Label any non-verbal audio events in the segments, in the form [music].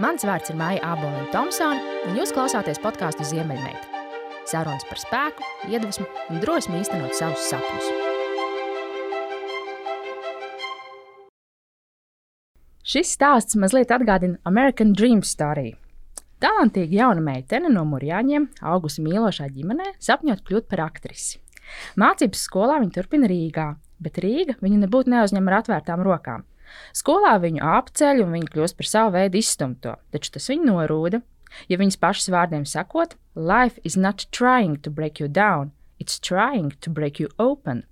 Mans vārds ir Maija Aboliņa Thompsone, un jūs klausāties podkāstu Ziemeļmeita. Sarunas par spēku, iedvesmu un drosmi īstenot savus sapņus. Šis stāsts mazliet atgādina American Dream Story. Talantīga jauna meitene no Mūrjāņiem, augusi mīlošā ģimenē, sapņot kļūt par aktrisi. Mācības skolā viņa turpina Rīgā, bet Rīga viņu nebūtu neuzņem ar atvērtām rokām. Skolā viņu apceļ un viņa kļūst par savu veidu izstumto, taču tas viņu norūda. Ja viņas pašas vārdiem sakot, life is not trying to break you down, it's trying to break you open.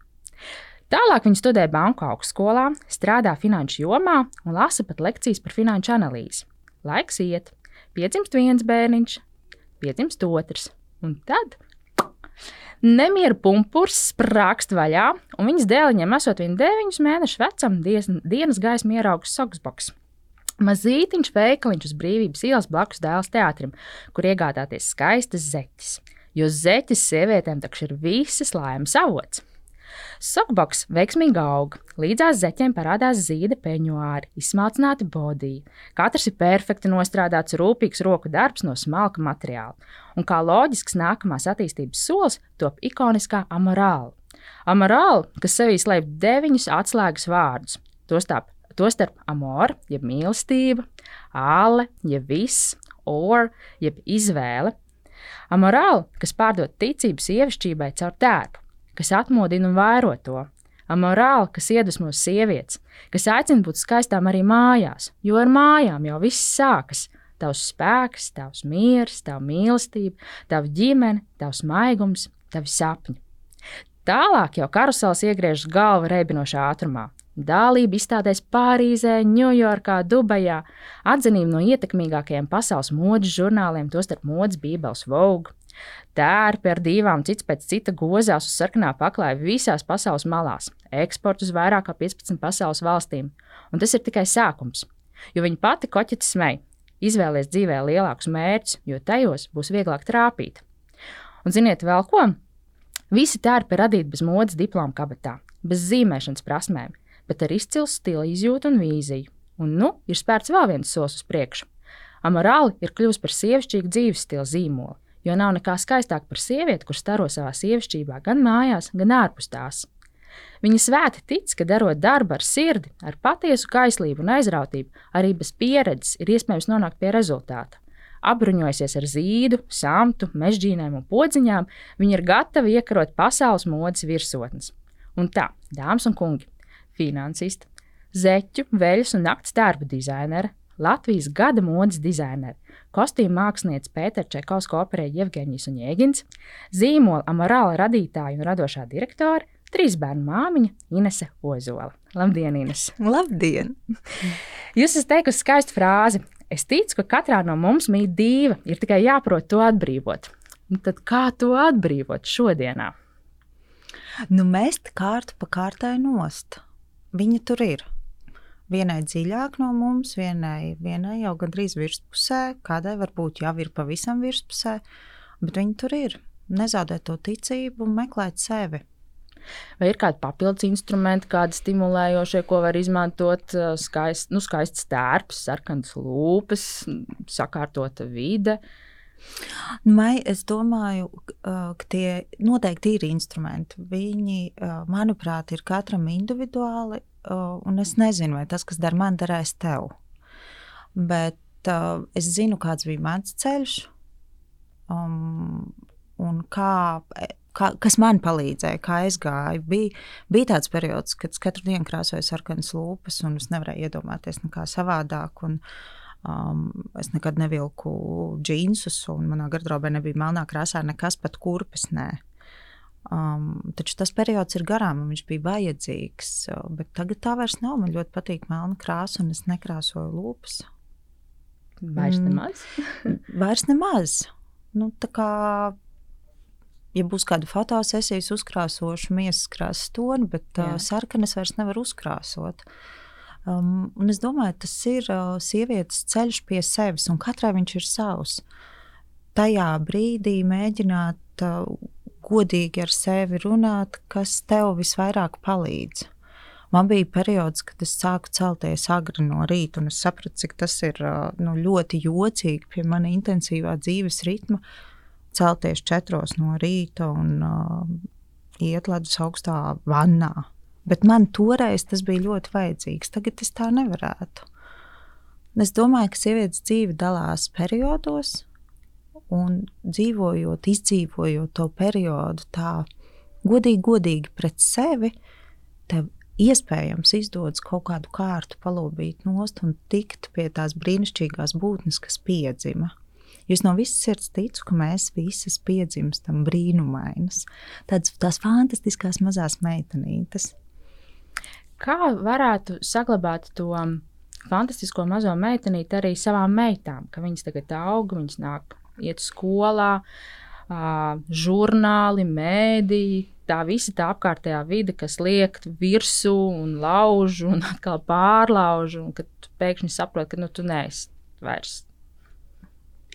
Tālāk viņa studē banku augstskolā, strādā finanšu jomā un lasa pat lekcijas par finanšu analīzi. Laiks iet, piedzimst viens bērniņš, piedzimst otrs, un tad Nemieru pumpurs sprākst vaļā, un viņas dēliņam, esot viņa deviņus mēnešus vecam, dienas gaismu ieraugs Soksboks. Mazītiņš veikaliņš uz brīvības ielas blakus dēls teātrim, kur iegādāties skaistas zeķes. Jo zeķes sievietēm taču ir visas laimes avots. Sokboks veiksmīgi aug, līdzās zeķiem parādās zīda peņuāri, izsmalcināti bodī. Katrs ir perfekti nostrādāts, rūpīgs roku darbs no smalka materiāla, un kā loģisks nākamās attīstības solis top ikoniskā amorāla. Amorāla, kas sevī slēp deviņus atslēgas vārdus, tostarp, tostarp amor, jeb mīlestība, āle, jeb viss, or, jeb izvēle. Amorāla, kas pārdod ticību sievišķībai caur tērpu kas atmodina un vairo to. Amorāli, kas iedvesmo sievietes, kas aicina būt skaistām arī mājās, jo ar mājām jau viss sākas. Tavs spēks, tavs miers, tava mīlestība, tava ģimene, tavs maigums, tavi sapņi. Tālāk jau karusels iegriežas galva reibinošā ātrumā. Dālība izstādēs Pārīzē, Ņujorkā, Dubajā, atzinība no ietekmīgākajiem pasaules modes žurnāliem, tostarp modes Bībeles Vogue, Tērpi ar divām cits pēc cita gozās uz sarkanā paklāja visās pasaules malās, eksports uz vairāk kā 15 pasaules valstīm. Un tas ir tikai sākums, jo viņa pati koķete smēja. Izvēlies dzīvē lielākus mērķus, jo tajos būs vieglāk trāpīt. Un ziniet, vēl ko? Visi tērpi radīti bez modes diplomu kabatā, bez zīmēšanas prasmēm, bet ar izcilu stila izjūtu un vīziju. Un nu ir spērts vēl viens solis uz priekšu. Amorāli ir kļuvusi par sievišķīgu dzīves stilu zīmolu, jo nav nekā skaistāka par sievieti, kurš staro savā sievišķībā gan mājās, gan ārpus tās. Viņa svēti tic, ka darot darbu ar sirdi, ar patiesu kaislību un aizrautību, arī bez pieredzes ir iespējams nonākt pie rezultāta. Apbruņojusies ar zīdu, samtu, mežģīnēm un podziņām, viņa ir gatava iekarot pasaules modes virsotnes. Un tā, dāmas un kungi, finansista, zeķu, veļas un naktas darba dizainere, Latvijas gada modes dizaineri, kostīmu mākslinieci Pēters Čekovs, operēja Jevģīnijas un Jēgins, zīmola amorāla radītāja un radošā direktore, trīs bērnu māmiņa Inese Ozola. Labdien, Ines! Labdien! Jūs esat teikusi skaistu frāzi. Es ticu, ka katrā no mums mīt dīva, ir tikai jāprot to atbrīvot. Un tad kā to atbrīvot šodienā? Nu, mest kārtu pa kārtai nost. Viņa tur ir. Vienai dziļāk no mums, vienai, vienai jau gandrīz virspusē, kādai varbūt jau ir pavisam virspusē, bet viņi tur ir. Nezaudēt to ticību meklēt sevi. Vai ir kādi papildus instrumenti, kādi stimulējošie, ko var izmantot? Skaist, nu, skaists tērps, sarkanas lūpas, sakārtota vide. Mai, es domāju, ka tie noteikti ir instrumenti. Viņi, manuprāt, ir katram individuāli un es nezinu, vai tas, kas der man, derēs tev. Bet uh, es zinu, kāds bija mans ceļš, um, un kā, kā, kas man palīdzēja, kā es gāju. Bija, bija tāds periods, kad es katru dienu krāsoju sarkanas lūpas, un es nevarēju iedomāties nekā savādāk. Un, Um, es nekad nevilku džinsus, un manā gardrobē nebija melnā krāsā nekas, pat kurpes. Nē. Um, taču tas periods ir garām, un viņš bija vajadzīgs. Bet tagad tā vairs nav. Man ļoti patīk melna krāsa, un es nekrāsoju lūpas. Vairs mm. nemaz? [laughs] vairs nemaz. Nu, tā kā, ja būs kāda fotosesija, uzkrāsošu miesas krāsas toni, bet Jā. uh, sarkanas vairs nevar uzkrāsot. Um, un es domāju, tas ir uh, sievietes ceļš pie sevis, un katrai viņš ir savs. Tajā brīdī mēģināt uh, godīgi ar sevi runāt, kas tev visvairāk palīdz. Man bija periods, kad es sāku celties agri no rīta, un es sapratu, cik tas ir nu, ļoti jocīgi pie mana intensīvā dzīves ritma. Celties četros no rīta un uh, iet ledus augstā vannā. Bet man toreiz tas bija ļoti vajadzīgs. Tagad es tā nevarētu. Es domāju, ka sievietes dzīve dalās periodos, un dzīvojot, izdzīvojot to periodu tā godīgi, godīgi pret sevi, tev iespējams izdodas kaut kādu kārtu palobīt nost un tikt pie tās brīnišķīgās būtnes, kas piedzima. Es no visas sirds ticu, ka mēs visas piedzimstam brīnumainas, tādas fantastiskās mazās meitenītes. Kā varētu saglabāt to fantastisko mazo meitenīti arī savām meitām, ka viņas tagad aug, viņas nāk iet skolā, uh, žurnāli, mēdīji, tā visa tā apkārtējā vide, kas liek virsū un lauž un [laughs] atkal pārlauž, un kad pēkšņi saproti, ka nu, tu neesi vairs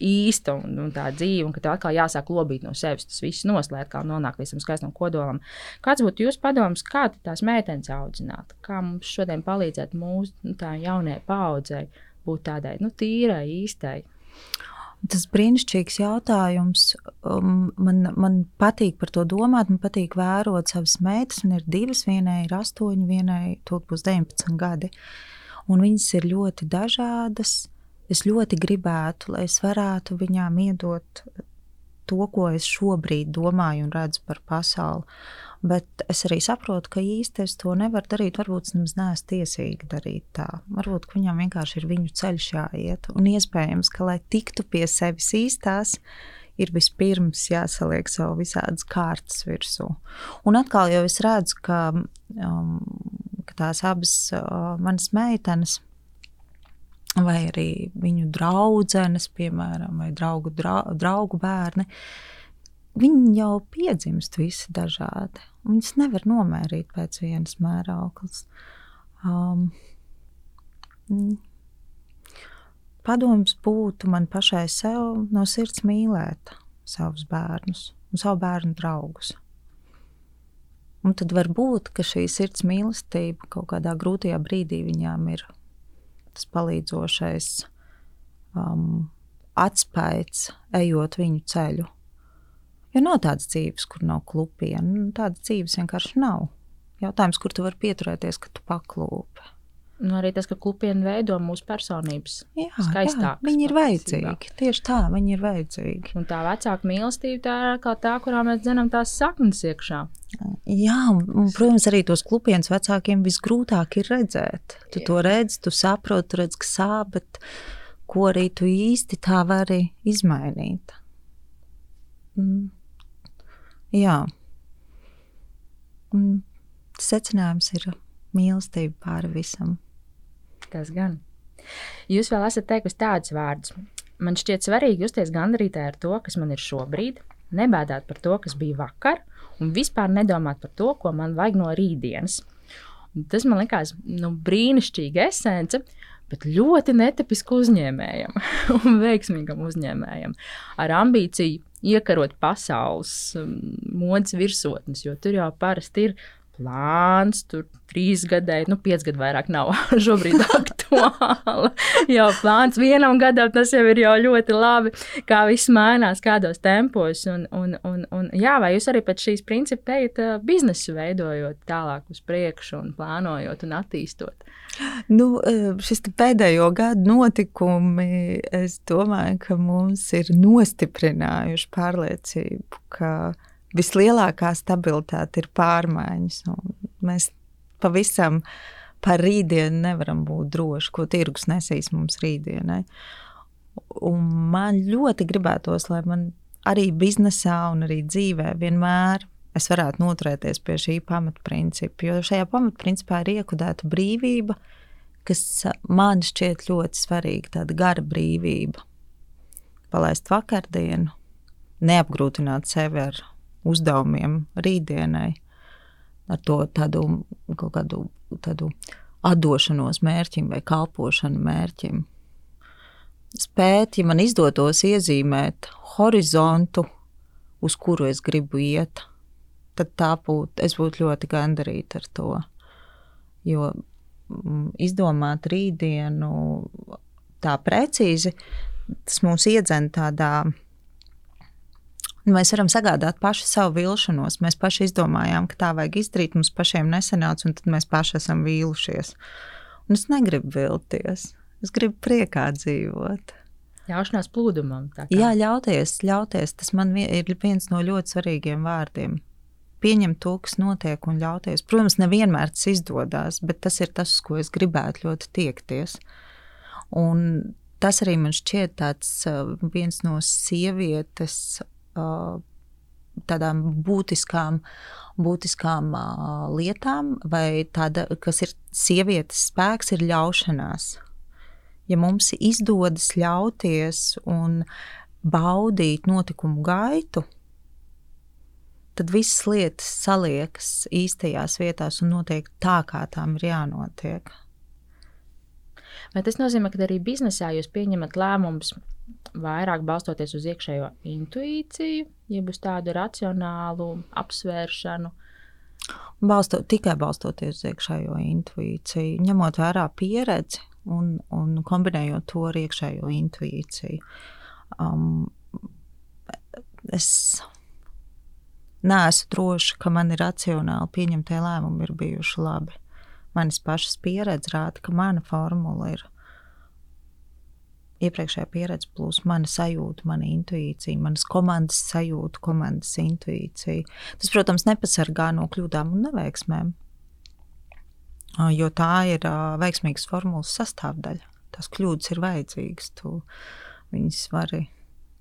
īsta un, un tā dzīve, un ka tev atkal jāsāk lobīt no sevis. Tas viss noslēdz, kā nonākt līdz tam skaistam kodolam. Kāds būtu jūsu padoms, kā tās meitenes audzināt? Kā mums šodien palīdzēt mūsu nu, jaunajai paudzei būt tādai nu, tīrai, īstai? Tas brīnišķīgs jautājums. Um, man, man patīk par to domāt, man patīk vērot savas meitas. Man ir divas, vienai ir astoņi, vienai tūlīt būs 19 gadi. Un viņas ir ļoti dažādas. Es ļoti gribētu, lai es varētu viņām iedot to, ko es šobrīd domāju un redzu par pasauli. Bet es arī saprotu, ka īsti es to nevaru darīt. Varbūt es neesmu tiesīga darīt tā. Varbūt viņam vienkārši ir viņu ceļš jāiet. Un iespējams, ka, lai tiktu pie sevis īstās, ir vispirms jāsaliek sev visādas kārtas virsū. Un atkal jau es redzu, ka, um, ka tās abas uh, manas meitenes vai arī viņu draudzenes, piemēram, vai draugu, dra, draugu bērni, viņi jau piedzimst visi dažādi. Viņas nevar nomērīt pēc vienas mērauklas. Um, mm. padoms būtu man pašai sev no sirds mīlēt savus bērnus un savu bērnu draugus. Un tad var būt, ka šī sirds mīlestība kaut kādā grūtajā brīdī viņām ir tas palīdzošais um, atspējs, ejot viņu ceļu. Jo nav tādas dzīves, kur nav klupiena. Nu, tādas dzīves vienkārši nav. Jautājums, kur tu vari pieturēties, kad tu paklūpi. Nu, arī tas, ka klupiena veido mūsu personības jā, skaistākas. Jā, viņi ir vajadzīgi. Tieši tā, viņi ir vajadzīgi. Un tā vecāka mīlestība tā ir kā tā, kurā mēs dzinām tās saknes iekšā. Jā, un, protams, arī tos klupienas vecākiem visgrūtāk ir redzēt. Tu jā. to redzi, tu saproti, tu redz, ka sāp, bet ko arī tu īsti tā vari izmainīt. Mm. Jā. Un secinājums ir mīlestība pāri visam. Tas gan. Jūs vēl esat teikusi tādus vārdus. Man šķiet svarīgi justies gandarītē ar to, kas man ir šobrīd, nebēdāt par to, kas bija vakar, un vispār nedomāt par to, ko man vajag no rītdienas. Tas man likās nu, brīnišķīgi esence, bet ļoti netipiski uzņēmējam [laughs] un veiksmīgam uzņēmējam ar ambīciju iekarot pasaules modes virsotnes, jo tur jau parasti ir plāns, tur trīs gadēji, nu, pieci gadi vairāk nav [laughs] šobrīd aktuāli. jau plāns vienam gadam tas jau ir jau ļoti labi, kā viss mainās, kādos tempos. Un, un, un, un, jā, vai jūs arī pēc šīs principa ejat biznesu veidojot tālāk uz priekšu un plānojot un attīstot? Nu, šis pēdējo gadu notikumi, es domāju, ka mums ir nostiprinājuši pārliecību, ka vislielākā stabilitāte ir pārmaiņas. Mēs pavisam par rītdienu nevaram būt droši, ko tirgus nesīs mums rītdienai. Un man ļoti gribētos, lai man arī biznesā un arī dzīvē vienmēr es varētu noturēties pie šī pamatprincipa. Jo šajā pamatprincipā ir iekodēta brīvība, kas man šķiet ļoti svarīga, tāda gara brīvība. Palaist vakardienu, neapgrūtināt sevi ar uzdevumiem rītdienai, ar to tādu kaut kādu tādu atdošanos mērķim vai kalpošanu mērķim. Spēt, ja man izdotos iezīmēt horizontu, uz kuru es gribu iet, tad tā būtu, es būtu ļoti gandarīta ar to. Jo mm, izdomāt rītdienu tā precīzi, tas mūs iedzen tādā. Mēs varam sagādāt paši savu vilšanos. Mēs paši izdomājām, ka tā vajag izdarīt. Mums pašiem nesanāca, un tad mēs paši esam vīlušies. Un es negribu vilties. Es gribu priekā dzīvot. Ļaušanās plūdumam. Jā, ļauties, ļauties. Tas man ir viens no ļoti svarīgiem vārdiem pieņemt to, kas notiek, un ļauties. Protams, nevienmēr tas izdodas, bet tas ir tas, ko es gribētu ļoti tiekties. Un tas arī man šķiet tāds uh, viens no sievietes tādām būtiskām, būtiskām lietām, vai tāda, kas ir sievietes spēks, ir ļaušanās. Ja mums izdodas ļauties un baudīt notikumu gaitu, tad visas lietas saliekas īstajās vietās un notiek tā, kā tām ir jānotiek. Vai tas nozīmē, ka arī biznesā jūs pieņemat lēmumus vairāk balstoties uz iekšējo intuīciju, jeb uz tādu racionālu apsvēršanu? Balsto, tikai balstoties uz iekšējo intuīciju, ņemot vērā pieredzi un, un kombinējot to ar iekšējo intuīciju. Um, es neesmu droša, ka mani racionāli pieņemtie lēmumi ir bijuši labi. Manas pašas pieredze rāda, ka mana formula ir iepriekšējā pieredze, plus mana sajūta, mana intuīcija, manas komandas sajūta, komandas intuīcija. Tas, protams, nepasargā no kļūdām un neveiksmēm, jo tā ir veiksmīgas formulas sastāvdaļa. Tās kļūdas ir vajadzīgas, tu viņas vari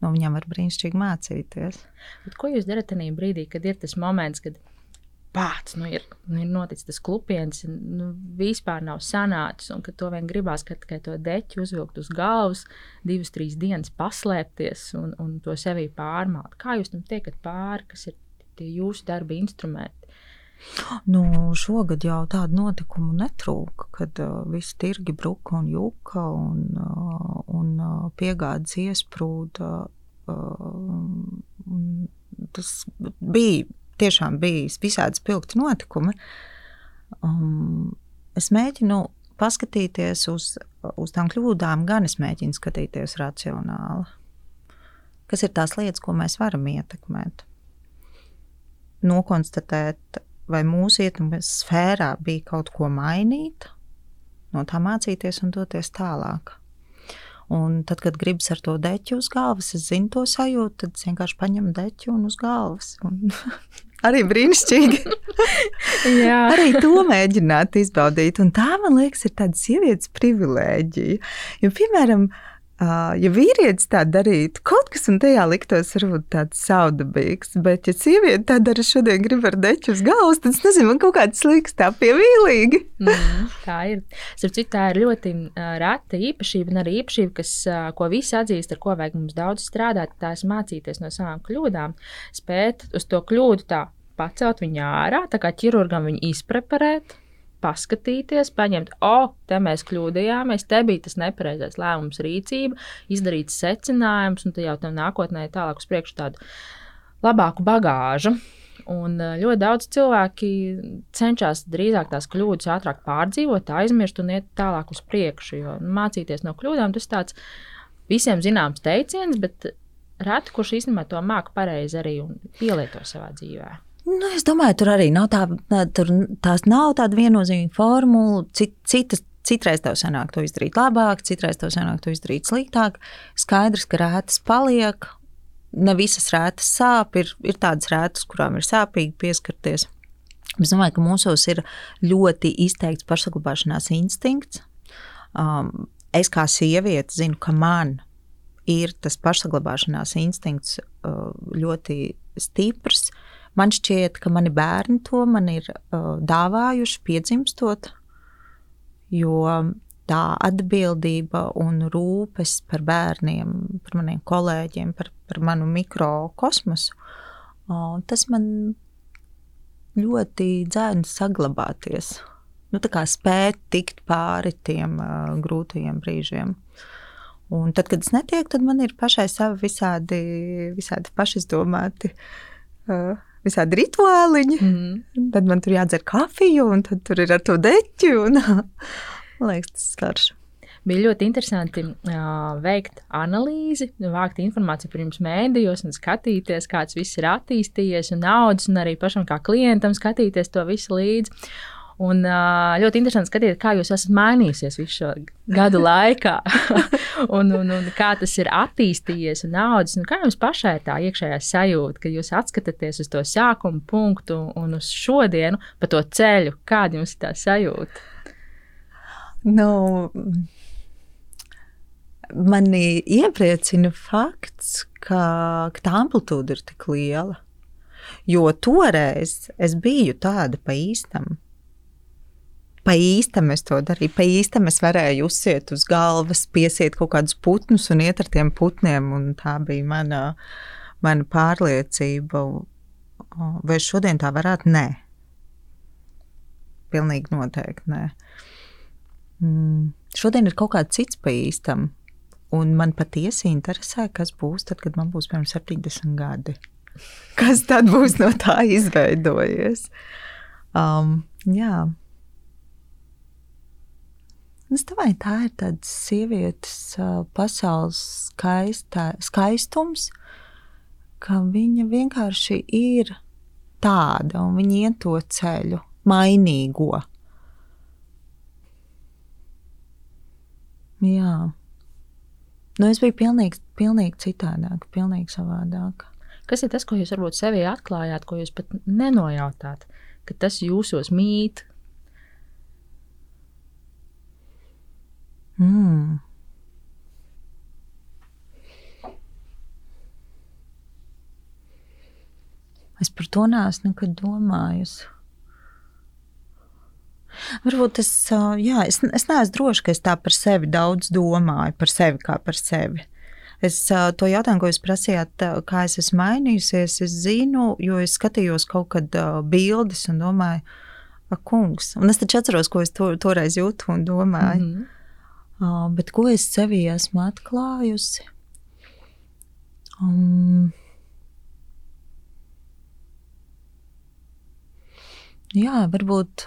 no viņiem var brīnišķīgi mācīties. Bet ko jūs darat tajā brīdī, kad ir tas moments, kad pats nu, ir, nu, ir noticis tas klupiens, nu, vispār nav sanācis, un to vien gribās, ka tikai to deķu uzvilkt uz galvas, divas, trīs dienas paslēpties un, un to sevī pārmāt. Kā jūs tam tiekat pāri, kas ir tie jūsu darba instrumenti? Nu, šogad jau tādu notikumu netrūka, kad uh, visi tirgi bruka un juka un, uh, un uh, piegādes iesprūda. Uh, tas bija tiešām bija visādi spilgti notikumi. Um, es mēģinu paskatīties uz, uz tām kļūdām, gan es mēģinu skatīties racionāli. Kas ir tās lietas, ko mēs varam ietekmēt? Nokonstatēt, vai mūsu ietekmes sfērā bija kaut ko mainīt, no tā mācīties un doties tālāk. Un tad, kad gribas ar to deķu uz galvas, es zinu to sajūtu, tad es vienkārši paņemu deķu un uz galvas. Un [laughs] arī brīnišķīgi. [laughs] arī to mēģināt izbaudīt. Un tā, man liekas, ir tāda sievietes privilēģija. Jo, piemēram, Uh, ja vīrietis tā darītu, kaut kas man tajā liktos, varbūt tāds saudabīgs, bet, ja sieviete tā dara šodien, grib ar deķu uz galvas, tad es nezinu, man kaut kāds liekas tā pievīlīgi. [laughs] mm, tā ir. Starp citu, tā ir ļoti reta īpašība, un arī īpašība, kas, ko visi atzīst, ar ko vajag mums daudz strādāt, tā ir mācīties no savām kļūdām, spēt uz to kļūdu tā pacelt viņu ārā, tā kā ķirurgam viņu izpreparēt paskatīties, paņemt, o, oh, te mēs kļūdījāmies, te bija tas nepareizais lēmums, rīcība, izdarīt secinājumus, un tad jau tam nākotnē tālāk uz priekšu tādu labāku bagāžu. Un eh, ļoti daudz cilvēki cenšas drīzāk tās kļūdas ātrāk pārdzīvot, aizmirst un iet tālāk uz priekšu. Jo mācīties no kļūdām tas tāds visiem zināms teiciens, bet reti kurš īstenībā to māca pareizi arī un pielieto savā dzīvēm. Nu, es domāju, tur arī nav tā, tur, tās nav tāda viennozīmīga formula. Cit, citas, citreiz tev sanāk to izdarīt labāk, citreiz tev sanāk to izdarīt sliktāk. Skaidrs, ka rētas paliek. Ne visas rētas sāp, ir, ir tādas rētas, kurām ir sāpīgi pieskarties. Es domāju, ka mūsos ir ļoti izteikts pašsaglabāšanās instinkts. Um, es kā sieviete zinu, ka man ir tas pašsaglabāšanās instinkts uh, ļoti stiprs. Man šķiet, ka mani bērni to man ir uh, dāvājuši piedzimstot, jo tā atbildība un rūpes par bērniem, par maniem kolēģiem, par, par manu mikrokosmosu, uh, tas man ļoti dzēna saglabāties. Nu, tā kā spēt tikt pāri tiem uh, grūtajiem brīžiem. Un tad, kad es netieku, tad man ir pašai savi visādi, visādi pašizdomāti uh, visādi rituāliņi. Mm. Tad man tur jādzer kafiju, un tad tur ir ar to deķu. Un, [laughs] man liekas, tas karš. Bija ļoti interesanti uh, veikt analīzi, vākt informāciju par jums mēdījos un skatīties, kāds viss ir attīstījies, un naudas, un arī pašam kā klientam skatīties to visu līdzi. Un ļoti interesanti skatīties, kā jūs esat mainījusies visu šo gadu laikā, [laughs] un, un, un kā tas ir attīstījies, un. Un kā jums pašai tā iekšējā sajūta, kad jūs atskatāties uz to sākuma punktu un uz šodienu, pa to ceļu, kāda jums ir tā sajūta? Nu, mani iepriecina fakts, ka, ka tā amplitūda ir tik liela. Jo toreiz es biju tāda pa īstam pa īstam es to darīju. Pa īstam es varēju uzsiet uz galvas, piesiet kaut kādus putnus un iet ar tiem putniem. Tā bija mana, mana pārliecība. Vai šodien tā varētu? Nē. Pilnīgi noteikti nē. Mm. Šodien ir kaut kāds cits pa īstam. Un man patiesi interesē, kas būs tad, kad man būs piemēram 70 gadi. Kas tad būs no tā izveidojies? Um, jā. Es domāju, tā ir tāda sievietes pasaules skaistā, skaistums, ka viņa vienkārši ir tāda un viņa iet to ceļu, mainīgo. Jā. Nu, es biju pilnīgi, pilnīgi citādāk, pilnīgi savādāk. Kas ir tas, ko jūs varbūt sevī atklājāt, ko jūs pat nenojautāt, ka tas jūsos mīt, Mm. Es par to neesmu nekad domājusi. Varbūt es, jā, es, es neesmu droša, ka es tā par sevi daudz domāju, par sevi kā par sevi. Es to jautājumu, ko jūs prasījāt, kā es esmu mainījusies, es zinu, jo es skatījos kaut kad bildes un domāju, ak, kungs. Un es taču atceros, ko es to, toreiz jūtu un domāju. Mm -hmm. Bet ko es sevī esmu atklājusi? Um, jā, varbūt,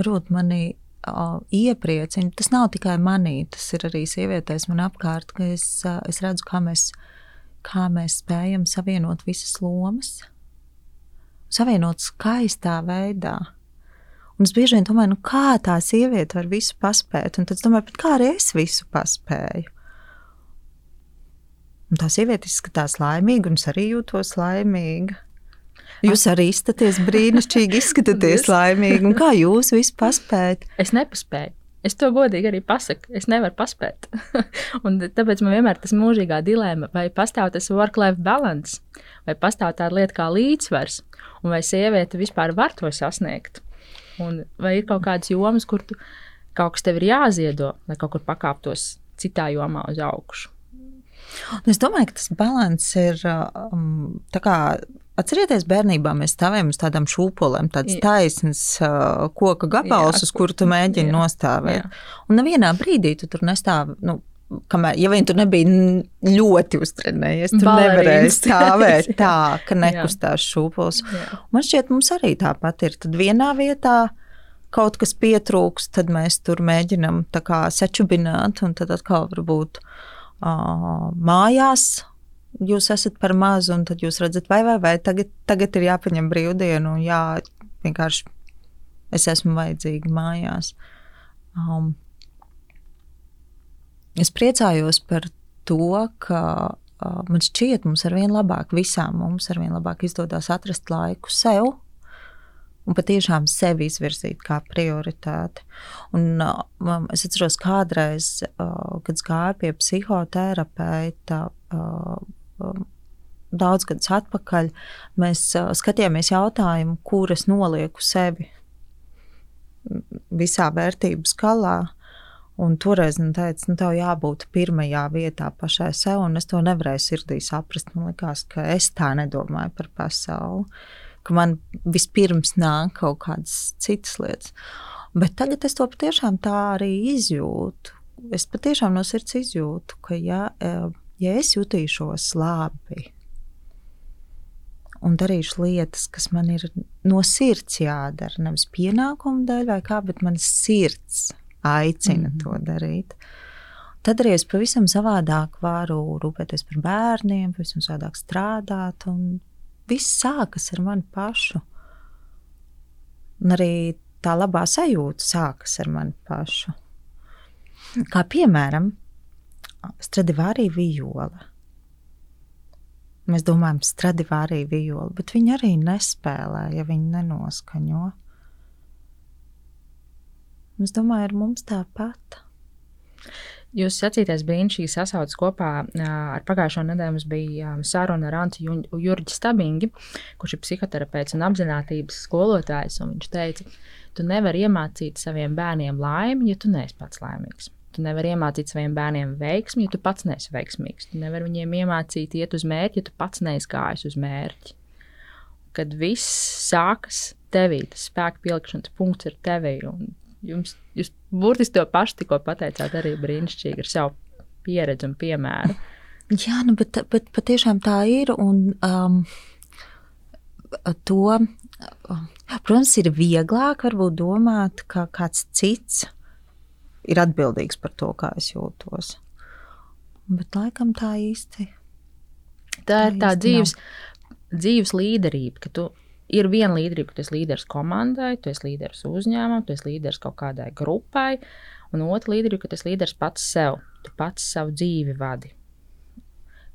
varbūt mani uh, iepriecina. Tas nav tikai manī, tas ir arī sievietēs man apkārt, ka es, es redzu, kā mēs, kā mēs spējam savienot visas lomas, savienot skaistā veidā. Un es bieži vien domāju, nu, kā tā sieviete var visu paspēt. Un tad es domāju, kā arī es visu paspēju. Un tā sieviete izskatās laimīga, un es arī jūtos laimīga. Jūs arī izskatāties brīnišķīgi, izskatāties laimīgi. Un kā jūs visu paspējat? Es nepaspēju. Es to godīgi arī pasaku. Es nevaru paspēt. [laughs] tāpēc man vienmēr tas mūžīgā dilemma, vai pastāv tas work-life balance, vai pastāv tāda lieta kā līdzsvars, un vai sieviete vispār var to sasniegt. Un vai ir kaut kādas jomas, kur tu, kaut kas tev ir jāziedo, lai kaut kur pakāptos citā jomā uz augšu? Es domāju, ka tas līdzsvars ir um, tā kā. Atcerieties, bērnībā mēs stāvējām uz tādām šūpolēm, tādas taisnas uh, koka gabals, uz kuru tu mēģini jā, nostāvēt. Jā. Un nevienā brīdī tu tur nestāvi. Nu, kamēr, ja vien tur nebija ļoti uztrenējies, tur nevarēja stāvēt [laughs] tā, ka nekustās šūpols. Man šķiet, mums arī tāpat ir. Tad vienā vietā kaut kas pietrūks, tad mēs tur mēģinam sačubināt, un tad atkal varbūt uh, mājās. Jūs esat par mazu, un tad jūs redzat, vai, vai, vai tagad, tagad ir jāpaņem brīvdienu, un jā, vienkārši es esmu vajadzīga mājās. Um, Es priecājos par to, ka man šķiet, mums ar vien labāk, visām mums ar vien labāk izdodas atrast laiku sev un patiešām sevi izvirzīt kā prioritāti. Un, uh, es atceros, kādreiz, uh, kad gāju pie psihoterapeita. Uh, Daudz gadus atpakaļ mēs uh, skatījāmies jautājumu, kur es nolieku sevi visā vērtību skalā. Un toreiz man teica, nu, tev jābūt pirmajā vietā pašai sev, un es to nevarēju sirdī saprast. Man liekas, ka es tā nedomāju par pasauli, ka man vispirms nāk kaut kādas citas lietas. Bet tagad es to patiešām tā arī izjūtu. Es patiešām no sirds izjūtu, ka ja, ja es jutīšos labi, un darīšu lietas, kas man ir no sirds jādara. Nevis pienākumu dēļ, vai kā, bet manas sirds aicina mm -hmm. to darīt. Tad arī es pavisam savādāk varu rūpēties par bērniem, pavisam savādāk strādāt. Un viss sākas ar mani pašu. Un arī tā labā sajūta sākas ar mani pašu. Kā piemēram, Stradivārija viola. Mēs domājam, Stradivārija viola, bet viņi arī nespēlē, ja viņi nenoskaņo. Es domāju, ar mums tāpat. Jūs sacītais brīnums sasaucas kopā ar pagājušo nedēļu. Mums bija saruna ar Antu Jurģi Stabingi, kurš ir psihoterapeits un apziņotības skolotājs. Viņš teica, tu nevari iemācīt saviem bērniem laimi, ja tu neesi pats laimīgs. Tu nevari iemācīt saviem bērniem veiksmi, ja tu pats neesi veiksmīgs. Tu nevari viņiem iemācīt iet uz mērķi, ja tu pats neesi gājis uz mērķi. Kad viss sākas tevī, tas spēka pielikšanas punkts ir tevī. Jums, jūs burtiski to pašu tikko pateicāt, arī brīnišķīgi ar savu pieredzi un piemēru. [laughs] Jā, nu, bet, bet patiešām tā ir. Un, um, to, protams, ir vieglāk domāt, ka kāds cits ir atbildīgs par to, kā es jūtos. Bet laikam tā īsti. Tā, tā ir tā dzīves, dzīves līderība, ka tu ir viena līderība, ka tu esi līderis komandai, tu esi līderis uzņēmumam, tu esi līderis kaut kādai grupai, un otra līderība, ka tu esi līderis pats sev, tu pats savu dzīvi vadi.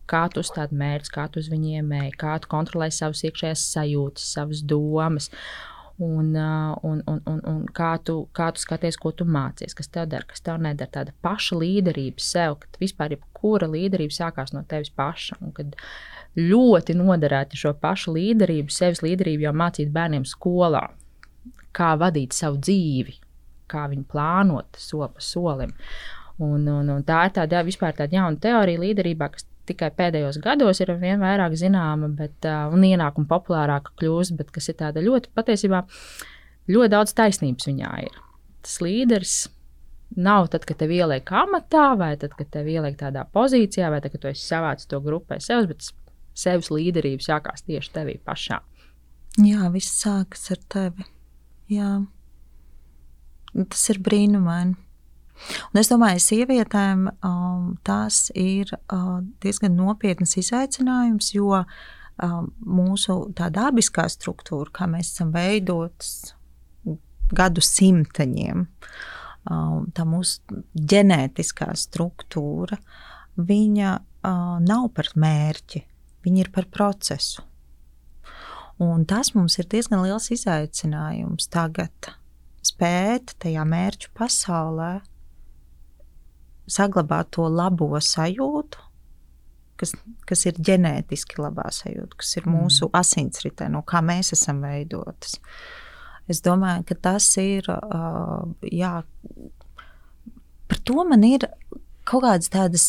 Kā tu uzstādi mērķus, kā tu uz viņiem ej, kā tu kontrolē savas iekšējās sajūtas, savas domas. Un, un, un, un, un kā, tu, kā tu skaties, ko tu mācies, kas tev dara, kas tev nedara. Tāda paša līderība sev, ka vispār jebkura līderība sākās no tevis paša. Un kad ļoti noderētu šo pašu līderību, sevis līderību jau mācīt bērniem skolā, kā vadīt savu dzīvi, kā viņu plānot soli pa solim. Un, un, un tā ir tāda vispār tāda jauna teorija līderībā, kas tikai pēdējos gados ir vien vairāk zināma bet, un ienākuma populārāka kļūst, bet kas ir tāda ļoti patiesībā ļoti daudz taisnības viņā ir. Tas līderis nav tad, kad tev ieliek amatā, vai tad, kad tev ieliek tādā pozīcijā, vai tad, kad tu esi savācis to grupai sev, bet sevis līderības sākās tieši tevī pašā. Jā, viss sākas ar tevi. Jā. Tas ir brīnumaini. Un es domāju, ka sievietēm um, tas ir uh, diezgan nopietns izaicinājums, jo um, mūsu dabiskā struktūra, kā mēs esam veidotas gadu simteņiem, um, tā mūsu ģenētiskā struktūra, viņa uh, nav par mērķi, viņa ir par procesu. Un tas mums ir diezgan liels izaicinājums tagad spēt tajā mērķu pasaulē saglabāt to labo sajūtu, kas, kas ir ģenētiski labā sajūta, kas ir mūsu mm. asinsritē, no kā mēs esam veidotas. Es domāju, ka tas ir. Jā, par to man ir kaut kādas tādas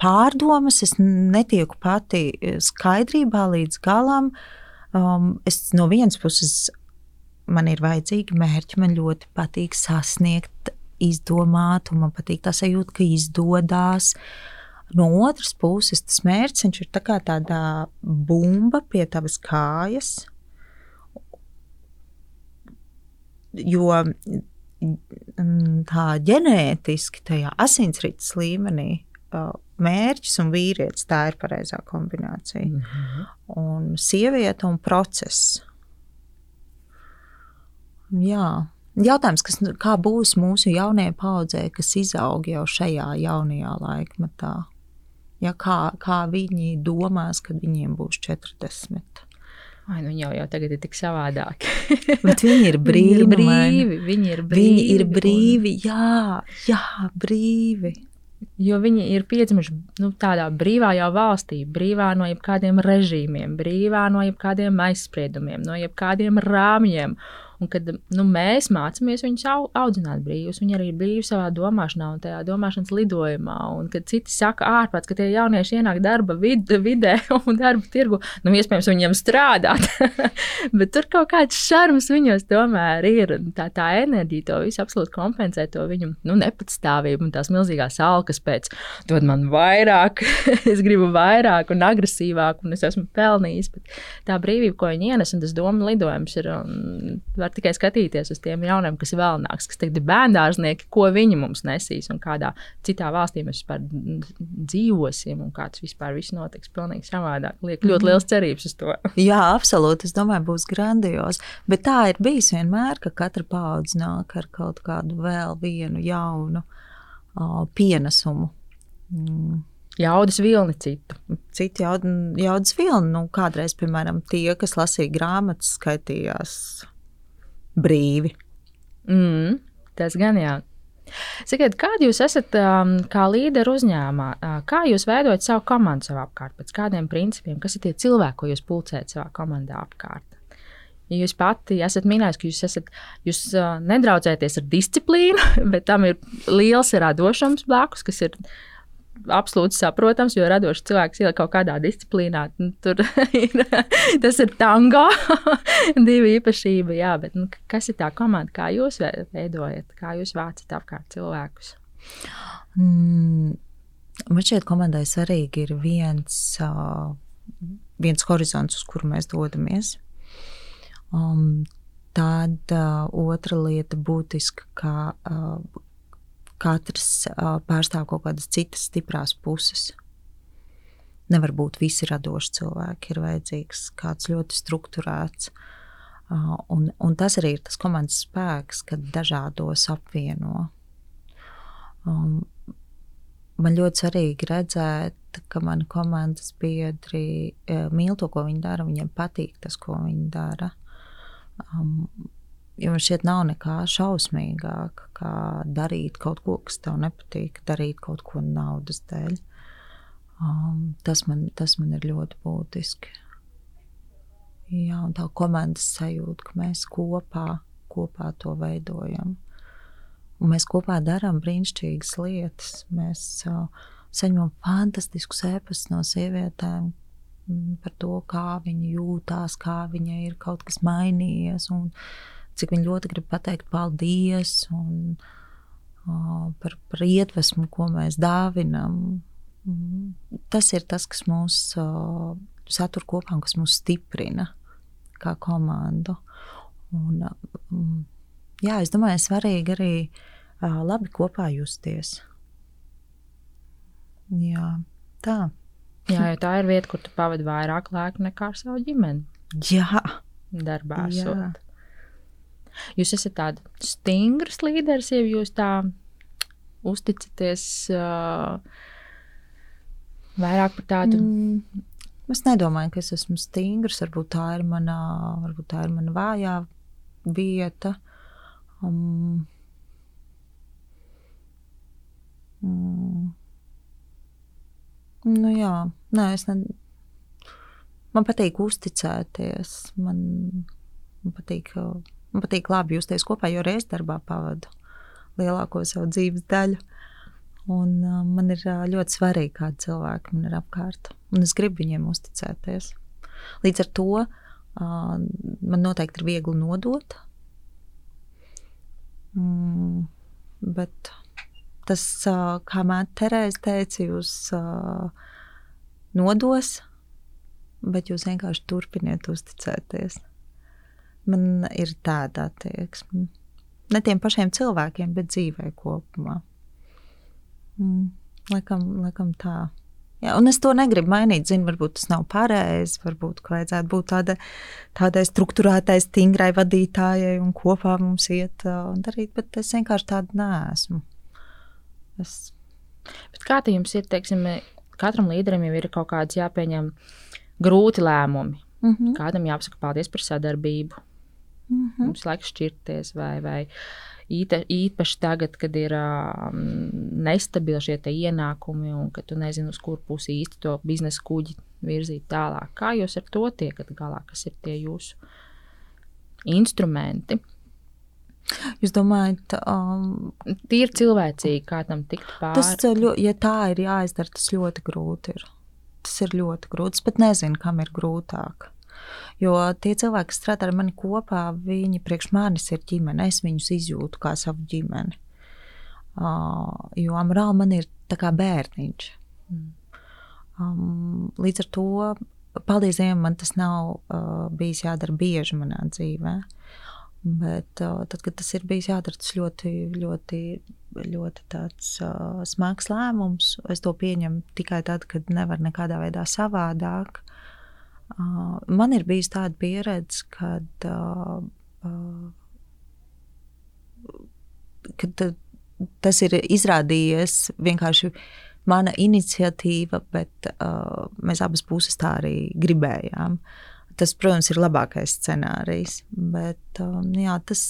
pārdomas. Es netieku pati skaidrībā līdz galam. Es no vienas puses man ir vajadzīgi mērķi, man ļoti patīk sasniegt izdomāt, un man patīk tā sajūta, ka izdodas. No otras puses, tas mērķis ir tā kā tāda bumba pie tavas kājas. Jo tā ģenētiski, tajā asinsrites līmenī, mērķis un vīrietis tā ir pareizā kombinācija. Mm -hmm. Un sieviete un process. Jā. Jautājums, kas, kā būs mūsu jaunajai paudzē, kas izaug jau šajā jaunajā laikmetā? Ja, kā, kā viņi domās, kad viņiem būs 40? Ai, nu jau, jau tagad ir tik savādāk. [laughs] Bet viņi ir brīvi. viņi ir brīvi. Viņi ir brīvi. Viņi ir brīvi. Jā, jā, brīvi. Jo viņi ir piedzimuši nu, tādā brīvā jau valstī, brīvā no jebkādiem režīmiem, brīvā no jebkādiem aizspriedumiem, no jebkādiem rāmjiem. Un kad nu, mēs mācāmies viņus au, audzināt brīvus, viņi arī ir brīvi savā domāšanā un tajā domāšanas lidojumā. Un kad citi saka, ārpēc, ka tie jaunieši ienāk darba vid vidē [laughs] un darba tirgu, nu, iespējams, viņiem strādāt. [laughs] Bet tur kaut kāds šarms viņos tomēr ir. Tā, tā enerģija to visu absolūti kompensē to viņu nu, nepatstāvību un tās milzīgās alkas pēc. Dod man vairāk, [laughs] es gribu vairāk un agresīvāk, un es esmu pelnījis. Bet tā brīvība, ko viņi ienes, un tas domu lidojums ir, var tikai skatīties uz tiem jauniem, kas vēl nāks, kas tagad ir bērndārznieki, ko viņi mums nesīs un kādā citā valstī mēs vispār dzīvosim un kā tas vispār viss notiks. Pilnīgi savādāk. Liek ļoti mm. liels cerības uz to. [laughs] Jā, absolūti. Es domāju, būs grandios. Bet tā ir bijis vienmēr, ka katra paudze nāk ar kaut kādu vēl vienu jaunu uh, pienesumu. Mm. Jaudas vilni citu. Citu jaud, jaudas vilni. Nu, kādreiz, piemēram, tie, kas lasīja grāmatas, skaitījās brīvi. Mm, tas gan jā. Sakiet, kādi jūs esat um, kā līderi uzņēmumā? Uh, kā jūs veidojat savu komandu savā apkārt? Pēc kādiem principiem? Kas ir tie cilvēki, ko jūs pulcējat savā komandā apkārt? Ja jūs pati esat minējis, ka jūs, esat, jūs uh, nedraudzēties ar disciplīnu, [laughs] bet tam ir liels radošums blakus, kas ir absolūti saprotams, jo radošs cilvēks ieliek kaut kādā disciplīnā. Nu, tur [laughs] ir, tas ir tango, [laughs] divi īpašība. Jā, bet nu, kas ir tā komanda, kā jūs veidojat, kā jūs vācat apkārt cilvēkus? Mm, man šķiet, komandai svarīgi ir viens, viens horizonts, uz kuru mēs dodamies. Um, Tad uh, otra lieta būtiska, kā uh, katrs uh, pārstāv kaut kādas citas stiprās puses. Nevar būt visi radoši cilvēki, ir vajadzīgs kāds ļoti strukturēts. Uh, un, un tas arī ir tas komandas spēks, kad dažādos apvieno. Um, man ļoti svarīgi redzēt, ka mani komandas biedri mīl to, ko viņi dara, viņiem patīk tas, ko viņi dara. Um, Jo man šķiet, nav nekā šausmīgāka, kā darīt kaut ko, kas tev nepatīk, darīt kaut ko naudas dēļ. Um, tas, man, tas man ir ļoti būtiski. Jā, un tā komandas sajūta, ka mēs kopā, kopā to veidojam. Un mēs kopā darām brīnišķīgas lietas. Mēs uh, saņemam fantastiskus ēpastus no sievietēm mm, par to, kā viņi jūtās, kā viņai ir kaut kas mainījies. Un, uh, cik viņi ļoti grib pateikt paldies un, uh, par, par iedvesmu, ko mēs dāvinam. Tas ir tas, kas mūs uh, satur kopā un kas mūs stiprina kā komandu. Un, um, jā, es domāju, svarīgi arī uh, labi kopā justies. Jā, tā. Jā, jo tā ir vieta, kur tu pavadi vairāk laika nekā ar savu ģimeni. Jā, darbā. Jā. Jūs esat tāds stingrs līderis, ja jūs tā uzticaties uh, vairāk par tādu. Mm. Es nedomāju, ka es esmu stingrs. Varbūt tā ir mana, varbūt tā ir mana vājā vieta. Um, mm, nu jā, nē, es ne, man patīk uzticēties. Man, man patīk. Uh, Man patīk labi justies kopā, jo reizes darbā pavadu lielāko savu dzīves daļu. Un, uh, man ir uh, ļoti svarīgi, kādi cilvēki man ir apkārt. Un es gribu viņiem uzticēties. Līdz ar to uh, man noteikti ir viegli nodot. Mm, bet tas, uh, kā māte Terēze teica, jūs uh, nodos, bet jūs vienkārši turpiniet uzticēties man ir tāda attieksme. Ne tiem pašiem cilvēkiem, bet dzīvē kopumā. Mm, laikam, laikam tā. Jā, un es to negribu mainīt. Zinu, varbūt tas nav pareizi. Varbūt vajadzētu būt tāda, tādai struktūrētai, stingrai vadītājai un kopā mums iet un darīt, bet es vienkārši tāda neesmu. Es... Bet kā tā jums ir? Teiksim, katram līderim jau ir kaut kāds jāpieņem grūti lēmumi. Mm -hmm. Kādam jāpasaka paldies par sadarbību, Mm -hmm. Mums laiks šķirties, vai, vai īta, īpaši tagad, kad ir um, nestabili šie ienākumi, un ka tu nezini, uz kur pusi īsti to biznesa kuģi virzīt tālāk. Kā jūs ar to tiekat galā? Kas ir tie jūsu instrumenti. Jūs domājat, um, Tīri cilvēcīgi, kā tam tikt pāri. tas, ja tā ir jāizdara, tas ļoti grūti ir. Tas ir ļoti grūti. Es pat nezinu, kam ir grūtāk. Jo tie cilvēki, kas strādā ar mani kopā, viņi priekš manis ir ģimene. Es viņus izjūtu kā savu ģimeni. Uh, jo amorāli man ir kā bērniņš. Um, līdz ar to, paldies Dievam, man tas nav uh, bijis jādara bieži manā dzīvē. Bet uh, tad, kad tas ir bijis jādara, tas ļoti, ļoti, ļoti tāds, uh, smags lēmums. Es to pieņemu tikai tad, kad nevar nekādā veidā savādāk. Uh, man ir bijusi tāda pieredze, kad, uh, uh, kad tas ir izrādījies vienkārši mana iniciatīva, bet mēs abas puses tā arī gribējām. Tas, protams, ir labākais scenārijs, bet um, jā, tas,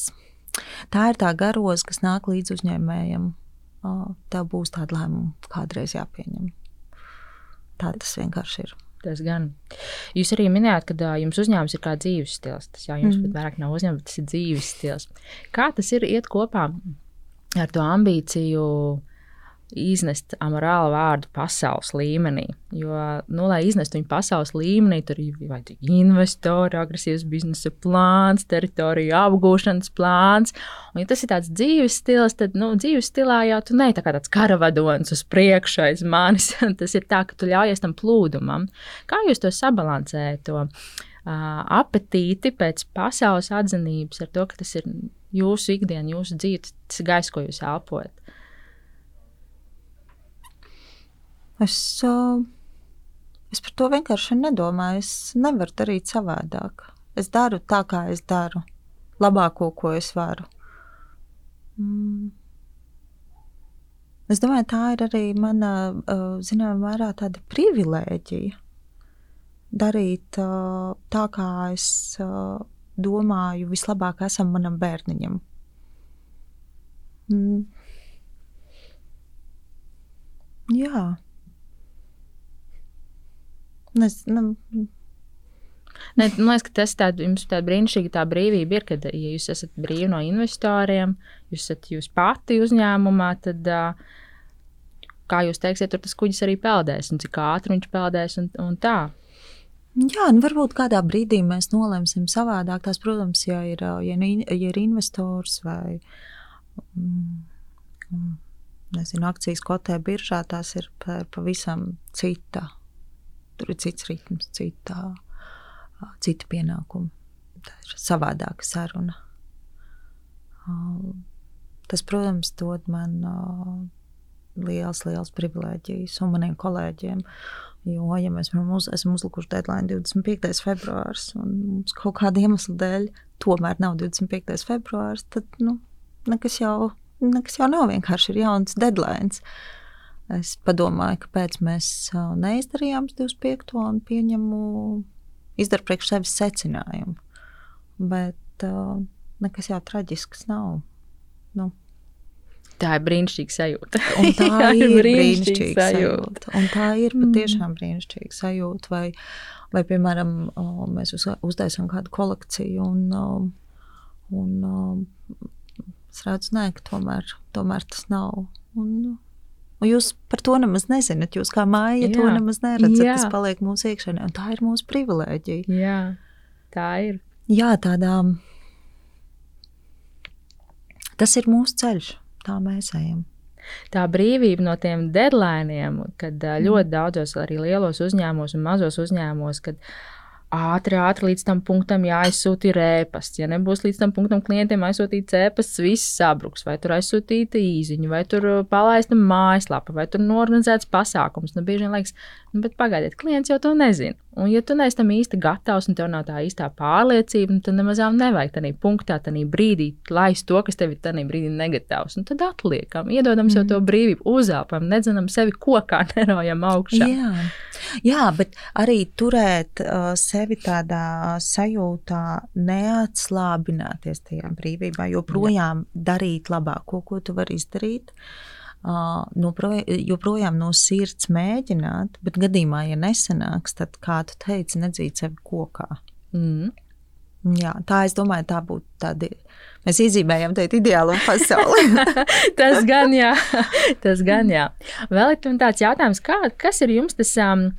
tā ir tā garoza, kas nāk līdz uzņēmējiem. Tev būs tāda lēmuma kādreiz jāpieņem. Tā tas vienkārši ir. Tas gan. Jūs arī minējāt, ka jums uzņēmums ir kā dzīves stils. Tas jau jums mm. pat vairāk nav uzņēmums, bet tas ir dzīves stils. Kā tas ir iet kopā ar to ambīciju iznest amorālu vārdu pasaules līmenī. Jo, nu, lai iznestu viņu pasaules līmenī, tur ir vajadzīgi investori, agresīvs biznesa plāns, teritoriju apgūšanas plāns. Un, ja tas ir tāds dzīves stils, tad nu, dzīves stilā jau tu neesi tā tāds karavadons uz priekšu aiz manis. [laughs] tas ir tā, ka tu ļaujies tam plūdumam. Kā jūs to sabalansējat? To? Apetīti pēc pasaules atzinības, ar to, ka tas ir jūsu ikdiena, jūsu dzīve, tas ir gaisa, ko jūs elpojat. Es, uh, es par to vienkārši nedomāju. Es nevaru darīt savādāk. Es daru tā, kā es daru. Labāko, ko es varu. Mm. Es domāju, tā ir arī mana, uh, zināmā mērā, tāda privilēģija. Darīt uh, tā, kā es domāju, vislabāk esam manam bērniņam. Mm. Jā. Es, nu, Ne, man liekas, ka tas tād, jums tāda brīnišķīga tā brīvība ir, kad, ja jūs esat brīvi no investoriem, jūs esat jūs pati uzņēmumā, tad, kā jūs teiksiet, tur tas kuģis arī peldēs, un cik ātri viņš peldēs, un, un tā. Jā, nu varbūt kādā brīdī mēs nolemsim savādāk. Tās, protams, ja ir, ja, ja ir investors vai mm, nezinu, akcijas kotē biržā, tās ir pavisam cita Tur ir cits ritms, cita, cita pienākuma. Tā ir savādāka saruna. Tas, protams, dod man liels, liels privilēģijas un maniem kolēģiem. Jo, ja mēs uz, esam uzlikuši deadline 25. februāris, un mums kaut kāda iemesla dēļ tomēr nav 25. februāris, tad nu, nekas, jau, nekas jau nav vienkārši ir jauns deadline. Uh, Es padomāju, kāpēc mēs neizdarījām 25. un pieņemu, izdaru priekš sevis secinājumu. Bet uh, nekas jau traģisks nav. Nu. Tā ir brīnišķīga sajūta. Un tā [laughs] ir brīnišķīga sajūta. sajūta. Un tā ir mm. patiešām brīnišķīga sajūta. Vai, vai piemēram, mēs uz, uztaisām kādu kolekciju un, un es redzu, nē, ka tomēr, tomēr tas nav. Un, Un jūs par to nemaz nezināt. Jūs kā māja Jā. to nemaz neredzat. Jā. Tas paliek mūsu iekšēnē, un tā ir mūsu privilēģija. Jā, tā ir. Jā, tādā. Tas ir mūsu ceļš, tā mēs ejam. Tā brīvība no tiem deadlineiem, kad ļoti daudzos arī lielos uzņēmumos un mazos uzņēmumos, kad ātri, ātri līdz tam punktam jāizsūta ēpasts. Ja nebūs līdz tam punktam klientiem aizsūtīts ēpasts, viss sabruks. Vai tur aizsūtīta īziņa, vai tur uh, palaista mājaslapa, vai tur norganizēts pasākums. Nu, bieži vien liekas, nu, bet pagaidiet, klients jau to nezina. Un, ja tu neesi tam īsti gatavs un tev nav tā īstā pārliecība, nu, tad nemaz nevajag tādā punktā, tādā brīdī laist to, kas tev ir tajā brīdī negatavs. Un tad atliekam, iedodam mm. sev to brīvību, uzelpam, nedzenam sevi kokā, [laughs] neraujam augšā. Jā. Jā, bet arī turēt uh, sevi tādā sajūtā, neatslābināties tajā brīvībā, joprojām Jā. darīt labāko, ko tu vari izdarīt. Uh, joprojām no sirds mēģināt, bet gadījumā, ja nesanāks, tad, kā tu teici, nedzīt sevi kokā. Mm. Jā, tā es domāju, tā būtu tāda. Mēs izīmējam tādu ideālu pasauli. [laughs] tas gan jā, [laughs] tas gan jā. Vēl ir tāds jautājums, kā, kas ir jums tas um,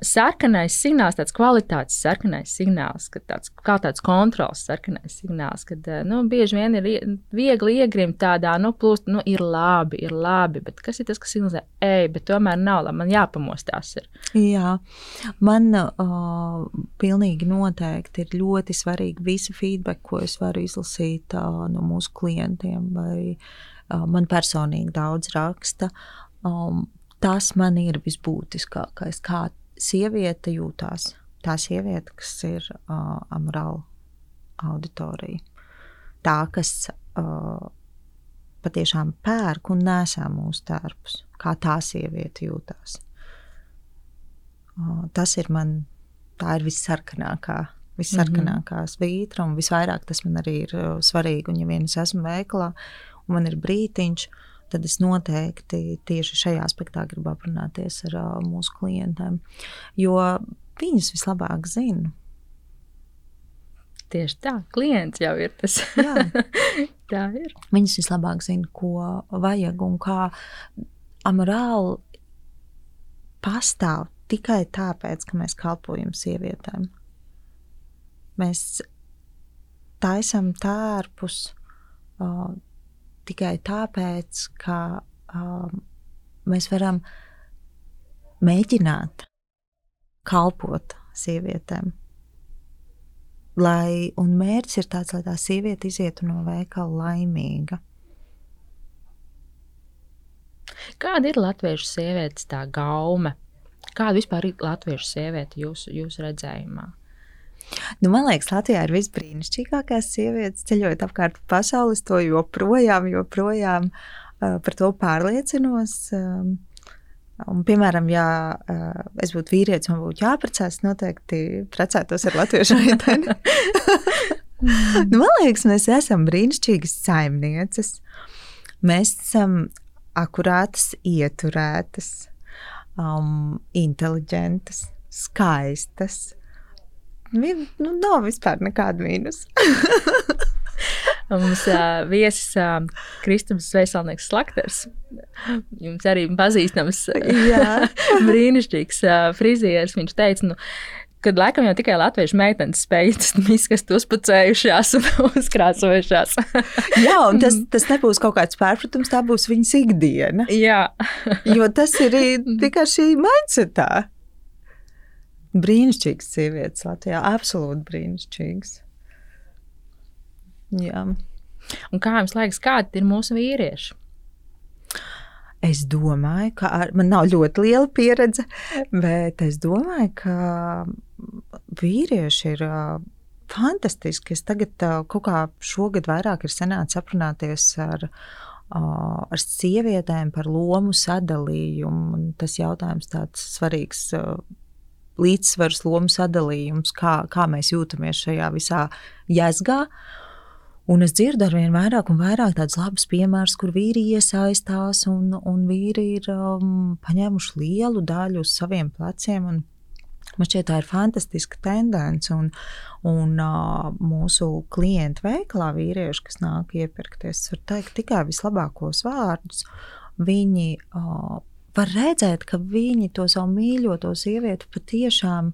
sarkanais signāls, tāds kvalitātes sarkanais signāls, tāds, kā tāds kontrols sarkanais signāls, kad eh, nu, bieži vien ir viegli iegrimt tādā, nu, plūst, nu, ir labi, ir labi, bet kas ir tas, kas signalizē, ej, bet tomēr nav labi, man jāpamostās. Ir. Jā, man uh, pilnīgi noteikti ir ļoti svarīgi visi feedback, ko es varu izlasīt uh, no mūsu klientiem, vai uh, man personīgi daudz raksta. Um, tas man ir visbūtiskākais, kā sieviete jūtās. Tā sieviete, kas ir uh, amorāla auditorija, tā, kas uh, patiešām pērk un nesā mūsu tērpus, kā tā sieviete jūtās. Uh, tas ir man, tā ir vissarkanākā, vissarkanākā mhm. svītra, un visvairāk tas man arī ir svarīgi. Un, ja vien es esmu veikalā, un man ir brītiņš, uh, tad es noteikti tieši šajā aspektā gribu aprunāties ar uh, mūsu klientiem, jo viņas vislabāk zina. Tieši tā, klients jau ir tas. [laughs] tā ir. Viņas vislabāk zina, ko vajag un kā amorāli pastāv tikai tāpēc, ka mēs kalpojam sievietēm. Mēs taisam tērpus uh, tikai tāpēc, ka um, mēs varam mēģināt kalpot sievietēm. Lai, un mērķis ir tāds, lai tā sieviete izietu no veikala laimīga. Kāda ir latviešu sievietes tā gaume? Kāda vispār ir latviešu sieviete jūsu, jūsu redzējumā? Nu, man liekas, Latvijā ir visbrīnišķīgākās sievietes ceļojot apkārt pasaules. To joprojām, joprojām uh, par to pārliecinos. Um, Un, piemēram, ja uh, es būtu vīrietis un būtu jāprecās, noteikti precētos ar latviešu meiteni. [laughs] nu, man liekas, mēs esam brīnišķīgas saimnieces. Mēs esam akurātas, ieturētas, um, inteliģentas, skaistas, nu, nav vispār nekāda mīnus. [laughs] Mums uh, viesis uh, Kristaps Veisalnieks Slakters. Jums arī pazīstams [laughs] brīnišķīgs uh, frizieris. Viņš teica, nu, kad laikam jau tikai latviešu meitenes spēj izskast uzpucējušās un [laughs] uzkrāsojušās. Jā, un tas, tas nebūs kaut kāds pārpratums, tā būs viņas ikdiena. Jā. jo tas ir tikai šī mindsetā. Brīnišķīgas sievietes Latvijā, absolūti brīnišķīgas. Jā. Un kā jums liekas, kādi ir mūsu vīrieši? Es domāju, ka ar, man nav ļoti liela pieredze, bet es domāju, ka vīrieši ir fantastiski. Es tagad kaut kā šogad vairāk ir sanācis aprunāties ar, ar sievietēm par lomu sadalījumu. Tas jautājums tāds svarīgs līdzsvars, lomu sadalījums, kā, kā mēs jūtamies šajā visā jēzgā. Un es dzirdu ar vien vairāk un vairāk tādus labus piemērus, kur vīri iesaistās un, un vīri ir um, paņēmuši lielu daļu uz saviem pleciem. Man šķiet, tā ir fantastiska tendence. Un, un uh, mūsu klientu veikalā vīrieši, kas nāk iepirkties, var teikt tikai vislabākos vārdus. Viņi uh, var redzēt, ka viņi to savu mīļoto sievieti patiešām,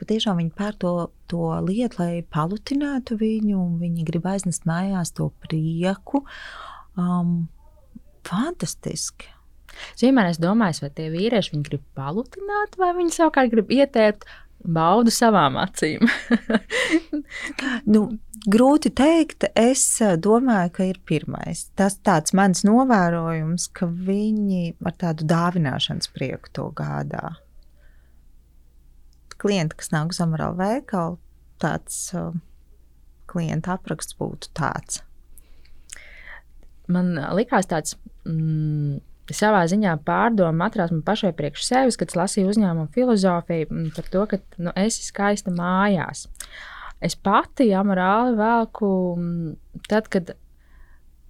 patiešām viņi pērk to, to lietu, lai palutinātu viņu, un viņi grib aiznest mājās to prieku. Um, fantastiski! Vienmēr es domāju, vai tie vīrieši grib palutināt, vai viņi savukārt grib ietērpt baudu savām acīm. [laughs] nu, grūti pateikt. Es domāju, ka ir pirmais. Tas tāds mans novērojums, ka viņi ar tādu dāvināšanas prieku to gādā. Klienti, kas nāk uz amorālu veikalu, tāds klienta apraksts būtu tāds. Man likās tāds. Mm, savā ziņā pārdomu atrasmu pašai priekš sevis, kad lasīju uzņēmumu filozofiju mm, par to, ka nu, esi skaista mājās. Es pati amorāli velku mm, tad, kad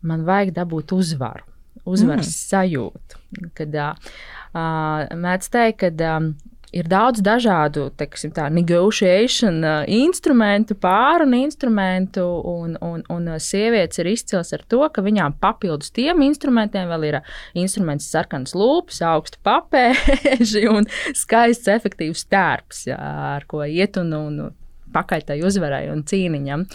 man vajag dabūt uzvaru, uzvaras mm. sajūtu. Kad uh, mēdz teikt, ka uh, ir daudz dažādu teiksim, tā, negotiation uh, instrumentu, pārunu instrumentu, un, un, un sievietes ir izcils ar to, ka viņām papildus tiem instrumentiem vēl ir instruments sarkanas lūpas, augsti papēži [laughs] un skaists, efektīvs tērps, ar ko iet un, un pakaitai uzvarai un cīniņam.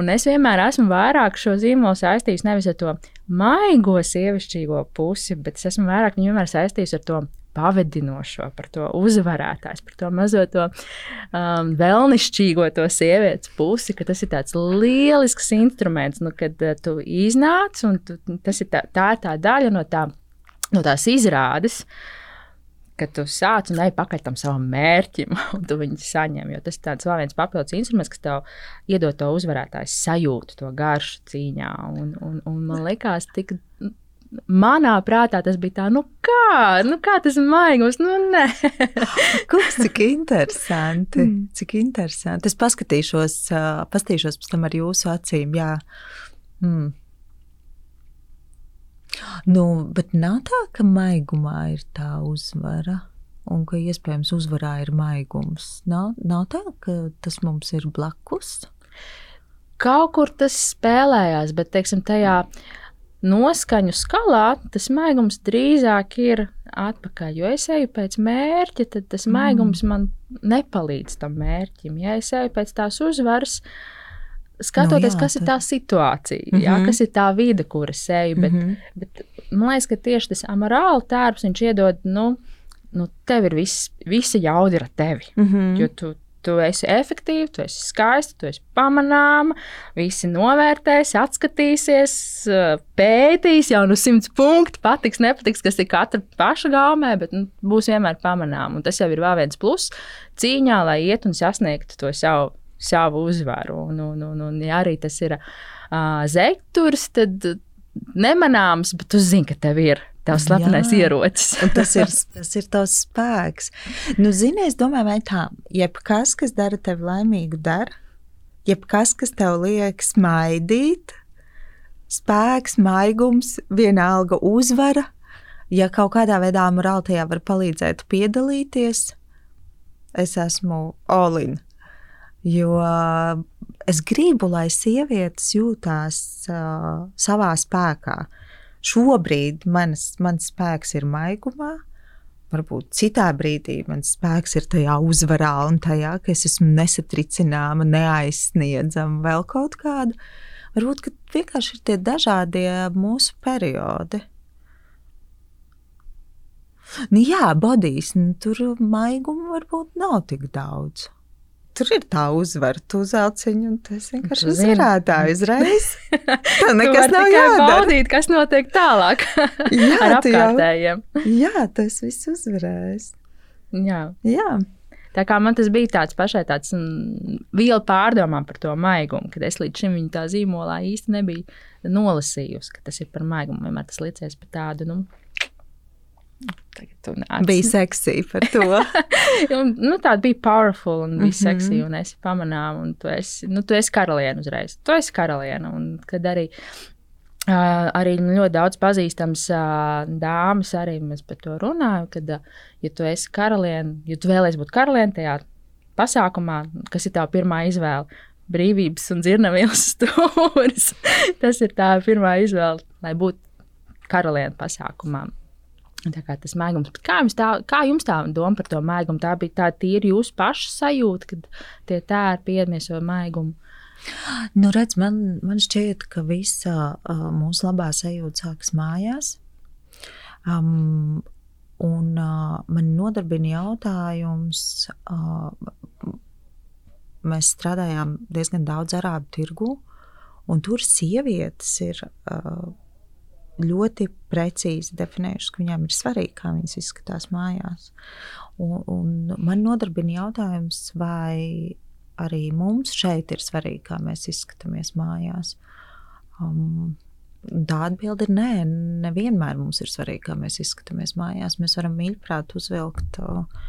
Un es vienmēr esmu vairāk šo zīmolu saistījis nevis ar to maigo sievišķīgo pusi, bet es esmu vairāk viņu vienmēr saistījis ar to pavadinošo, par to uzvarētājs, par to mazo to um, vēlnišķīgo to sievietes pusi, ka tas ir tāds lielisks instruments, nu, kad uh, tu iznāc un tu, tas ir tā, tā ir tā daļa no, tā, no tās izrādes. Kad tu sāc un ej pakaļ tam savam mērķim, [laughs] un tu viņu saņem. Jo tas ir tāds vēl viens papildus instruments, kas tev iedod to uzvarētāju sajūtu, to garšu cīņā. Un, un, un man liekas, tik manā prātā tas bija tā, nu kā, nu kā tas maigums, nu nē. [laughs] Kungs, cik interesanti, mm. cik interesanti. Es paskatīšos, paskatīšos pēc tam ar jūsu acīm, jā. Mm. Nu, bet nav tā, ka maigumā ir tā uzvara. Un ka iespējams uzvarā ir maigums. Nav, nav tā, ka tas mums ir blakus. Kaut kur tas spēlējās, bet teiksim, tajā uh, noskaņu skalā tas maigums drīzāk ir atpakaļ. Jo es eju pēc mērķa, tad tas mm. maigums man nepalīdz tam mērķim. Ja es eju pēc tās uzvaras, skatoties, no, jā, kas tad... ir tā situācija, mm -hmm. jā, kas ir tā vide, kur es eju. Bet, mm -hmm. bet man liekas, ka tieši tas amorāli tērps viņš iedod. Nu, Nu, tev ir viss, visa jauda ar tevi. Mm -hmm. Jo tu, tu esi efektīva, tu esi skaista, tu esi pamanāma, visi novērtēs, atskatīsies, pētīs jau no simts punktu, patiks, nepatiks, kas ir katra paša gaumē, bet nu, būs vienmēr pamanāma. Un tas jau ir vēl viens pluss cīņā, lai iet un sasniegtu to savu, savu uzvaru. Un, un, un, un ja arī tas ir uh, zekturs, tad nemanāms, bet tu zini, ka tev ir Tavs slepenais Jā. ierocis. tas, ir, [laughs] tas ir tavs spēks. Nu, zini, es domāju, vai tā, jebkas, kas dara tevi laimīgu, dara, jebkas, kas tev liek smaidīt, spēks, maigums, vienalga uzvara. Ja kaut kādā veidā morāli tajā var palīdzēt piedalīties, es esmu Olin. Jo es gribu, lai sievietes jūtās uh, savā spēkā. Uh, Šobrīd manas, mans spēks ir maigumā, varbūt citā brīdī mans spēks ir tajā uzvarā un tajā, ka es esmu nesatricināma, neaizsniedzama, vēl kaut kāda. Varbūt vienkārši ir tie dažādie mūsu periodi. Nu, jā, bodīs, nu, tur maiguma varbūt nav tik daudz. Tur ir tā uzvara, tu uzvelc viņu, un tas vienkārši uzvarētāji uzreiz. Tā [laughs] nekas nav jādara. Baudīt, kas notiek tālāk [laughs] jā, ar apkārtējiem. Jau, jā, tas viss uzvarēs. Jā. jā. Tā kā man tas bija tāds pašai tāds mm, viela pārdomām par to maigumu, kad es līdz šim viņa tā zīmolā īsti nebiju nolasījusi, ka tas ir par maigumu. Vienmēr tas liecies par tādu, nu, Bija seksija par to. [laughs] un, nu, tāda bija powerful un bija mm -hmm. seksija, un es pamanīju, un tu esi, nu, tu esi karaliene uzreiz. Tu esi karaliene, un kad arī. Uh, arī ļoti daudz pazīstams uh, dāmas, arī mēs par to runājam, kad, uh, ja tu esi karaliene, ja tu vēlēsies būt karaliene tajā pasākumā, kas ir tā pirmā izvēle, brīvības un dzirnavielas [laughs] stūris, tas ir tā pirmā izvēle, lai būtu karaliene pasākumā. Tā kā tas mēgums, kā jums tā, kā jums tā doma par to mēgumu? Tā bija tā tīri jūsu paša sajūta, kad tie tēri piedmieso mēgumu. Nu, redz, man, man šķiet, ka visa uh, mūsu labā sajūta sākas mājās. Um, un uh, man nodarbina jautājums, uh, mēs strādājām diezgan daudz arābu tirgu, un tur sievietes ir. Uh, ļoti precīzi definējušas, ka viņām ir svarīgi, kā viņas izskatās mājās. Un, un man nodarbina jautājums, vai arī mums šeit ir svarīgi, kā mēs izskatāmies mājās. Um, Tā atbilde ir nē, nevienmēr mums ir svarīgi, kā mēs izskatāmies mājās. Mēs varam mīļprāt uzvilkt uh,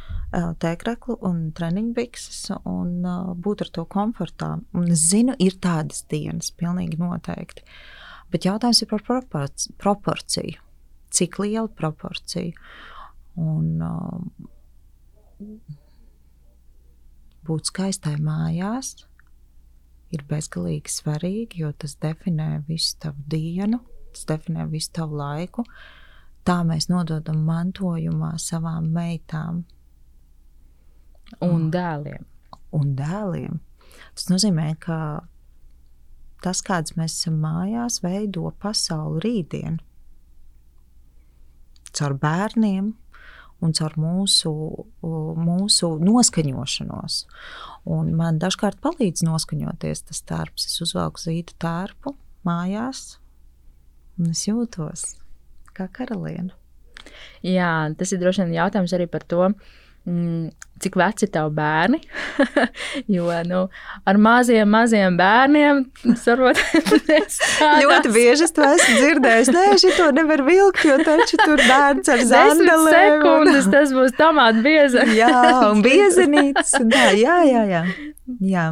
tēkraklu un treniņu bikses un uh, būt ar to komfortā. Un es zinu, ir tādas dienas, pilnīgi noteikti. Uh, Bet jautājums ir par proporciju. Cik liela proporcija? Un, uh, būt skaistai mājās ir bezgalīgi svarīgi, jo tas definē visu tavu dienu, tas definē visu tavu laiku. Tā mēs nododam mantojumā savām meitām un dēliem. Un dēliem. Tas nozīmē, ka tas, kāds mēs esam mājās, veido pasauli rītdien. Caur bērniem, un caur mūsu, mūsu noskaņošanos. Un man dažkārt palīdz noskaņoties tas tārps. Es uzvelku zīdu tārpu mājās, un es jūtos kā karaliene. Jā, tas ir droši vien jautājums arī par to, mm, cik veci ir tavi bērni. [laughs] jo nu, ar maziem, maziem bērniem sarot, [laughs] ļoti bieži es to esmu dzirdējis. Nē, šito nevar vilkt, jo taču tur bērns ar zandalēm. sekundes un... tas būs tomātu bieza. [laughs] jā, un biezenītis. Un tā, jā, jā, jā. jā.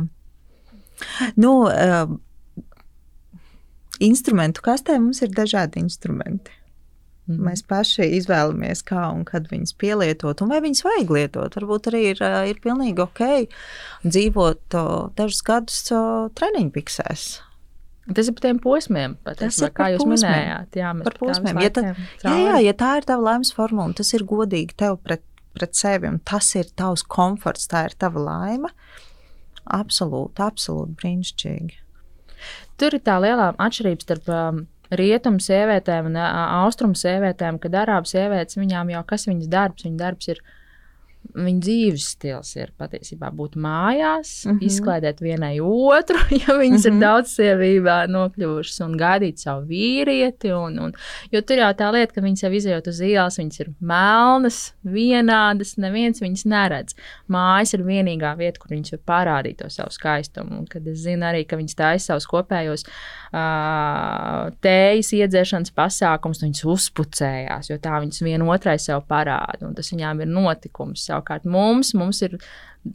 Nu, uh, instrumentu kastē mums ir dažādi instrumenti. Mm. Mēs paši izvēlamies, kā un kad viņas pielietot, un vai viņas vajag lietot. Varbūt arī ir, ir pilnīgi ok dzīvot dažus gadus treniņu piksēs. Tas ir par tiem posmiem, pat, tas ir kā jūs posmiem. minējāt. Jā, par posmiem. Ja, tā, jā, jā, ja tā ir tava laimes formula, un tas ir godīgi tev pret, pret sevi, un tas ir tavs komforts, tā ir tava laime, absolūti, absolūti brīnišķīgi. Tur ir tā lielā atšķirība starp um, rietumu sievietēm un austrumu sievietēm, kad arābu sievietes viņām jau kas viņas darbs, viņas darbs ir Viņa dzīves stils ir patiesībā būt mājās, mm -hmm. izklaidēt vienai otru, [laughs] ja viņas mm -hmm. ir mhm. daudz sievībā nokļuvušas, un gaidīt savu vīrieti. Un, un, jo tur jau tā lieta, ka viņas jau izjūt uz ielas, viņas ir melnas, vienādas, neviens viņas neredz. Mājas ir vienīgā vieta, kur viņas var parādīt to savu skaistumu. Un, kad es zinu arī, ka viņas taisa savus kopējos uh, tējas iedzēšanas pasākums, viņas uzpucējās, jo tā viņas vienotrai sev parāda, un tas viņām ir notikums Savukārt mums, mums ir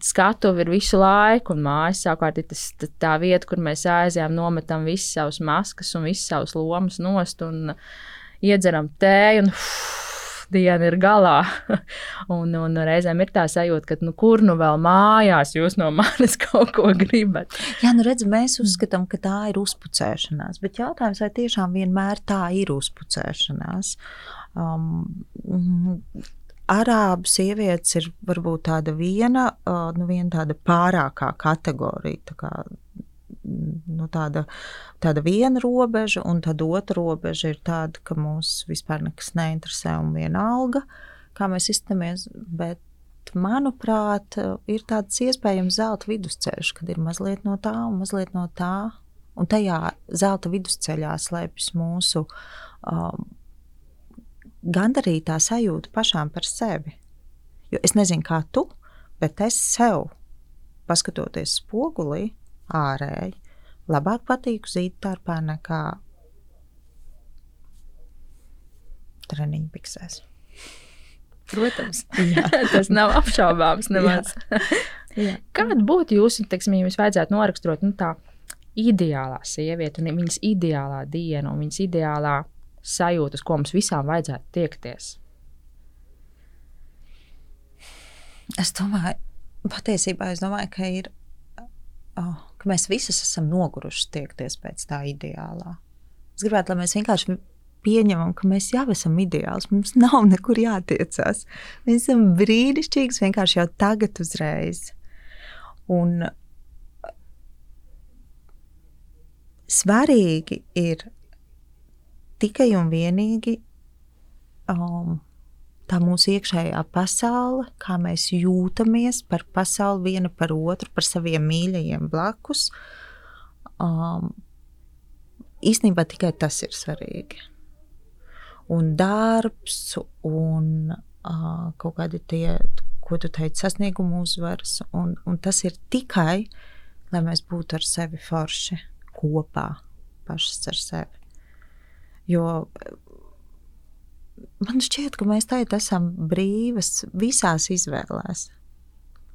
skatuve ir visu laiku, un mājas savukārt ir tas, tā vieta, kur mēs aizjām, nometam visas savas maskas un visas savas lomas nost un iedzeram tēju. Un, uf, diena ir galā. [laughs] un, un reizēm ir tā sajūta, ka nu, kur nu vēl mājās jūs no manis [laughs] kaut ko gribat. Jā, nu redz, mēs uzskatām, ka tā ir uzpucēšanās, bet jautājums, vai tiešām vienmēr tā ir uzpucēšanās? Um, arābu sievietes ir varbūt tāda viena, nu, viena tāda pārākā kategorija. Tā kā, nu, tāda, tāda viena robeža, un tad otra robeža ir tāda, ka mūs vispār nekas neinteresē un vienalga, kā mēs izturamies. Bet, manuprāt, ir tāds iespējams zelta vidusceļš, kad ir mazliet no tā un mazliet no tā. Un tajā zelta vidusceļā slēpjas mūsu um, gandarītā sajūta pašām par sevi. Jo es nezinu, kā tu, bet es sev, paskatoties spogulī, ārēji, labāk patīku zīdtārpā nekā treniņu piksēs. Protams, [laughs] tas nav apšaubāms. [laughs] Kāda būtu jūsu, teiksim, ja jums vajadzētu noraksturot nu, tā ideālā sieviete, viņas ideālā diena, un viņas ideālā sajūtas, ko mums visām vajadzētu tiekties? Es domāju, patiesībā es domāju, ka, ir, oh, ka mēs visi esam noguruši tiekties pēc tā ideālā. Es gribētu, lai mēs vienkārši pieņemam, ka mēs jau esam ideāls. Mums nav nekur jātiecās. Mēs esam brīnišķīgi, vienkārši jau tagad, uzreiz. Un svarīgi ir tikai un vienīgi um, tā mūsu iekšējā pasaule, kā mēs jūtamies par pasauli viena par otru, par saviem mīļajiem blakus. Um, īstenībā tikai tas ir svarīgi. Un darbs, un uh, kaut kādi tie, ko tu teici, sasniegumu uzvaras, un, un tas ir tikai, lai mēs būtu ar sevi forši kopā, pašas ar sevi. Jo man šķiet, ka mēs tagad esam brīvas visās izvēlēs.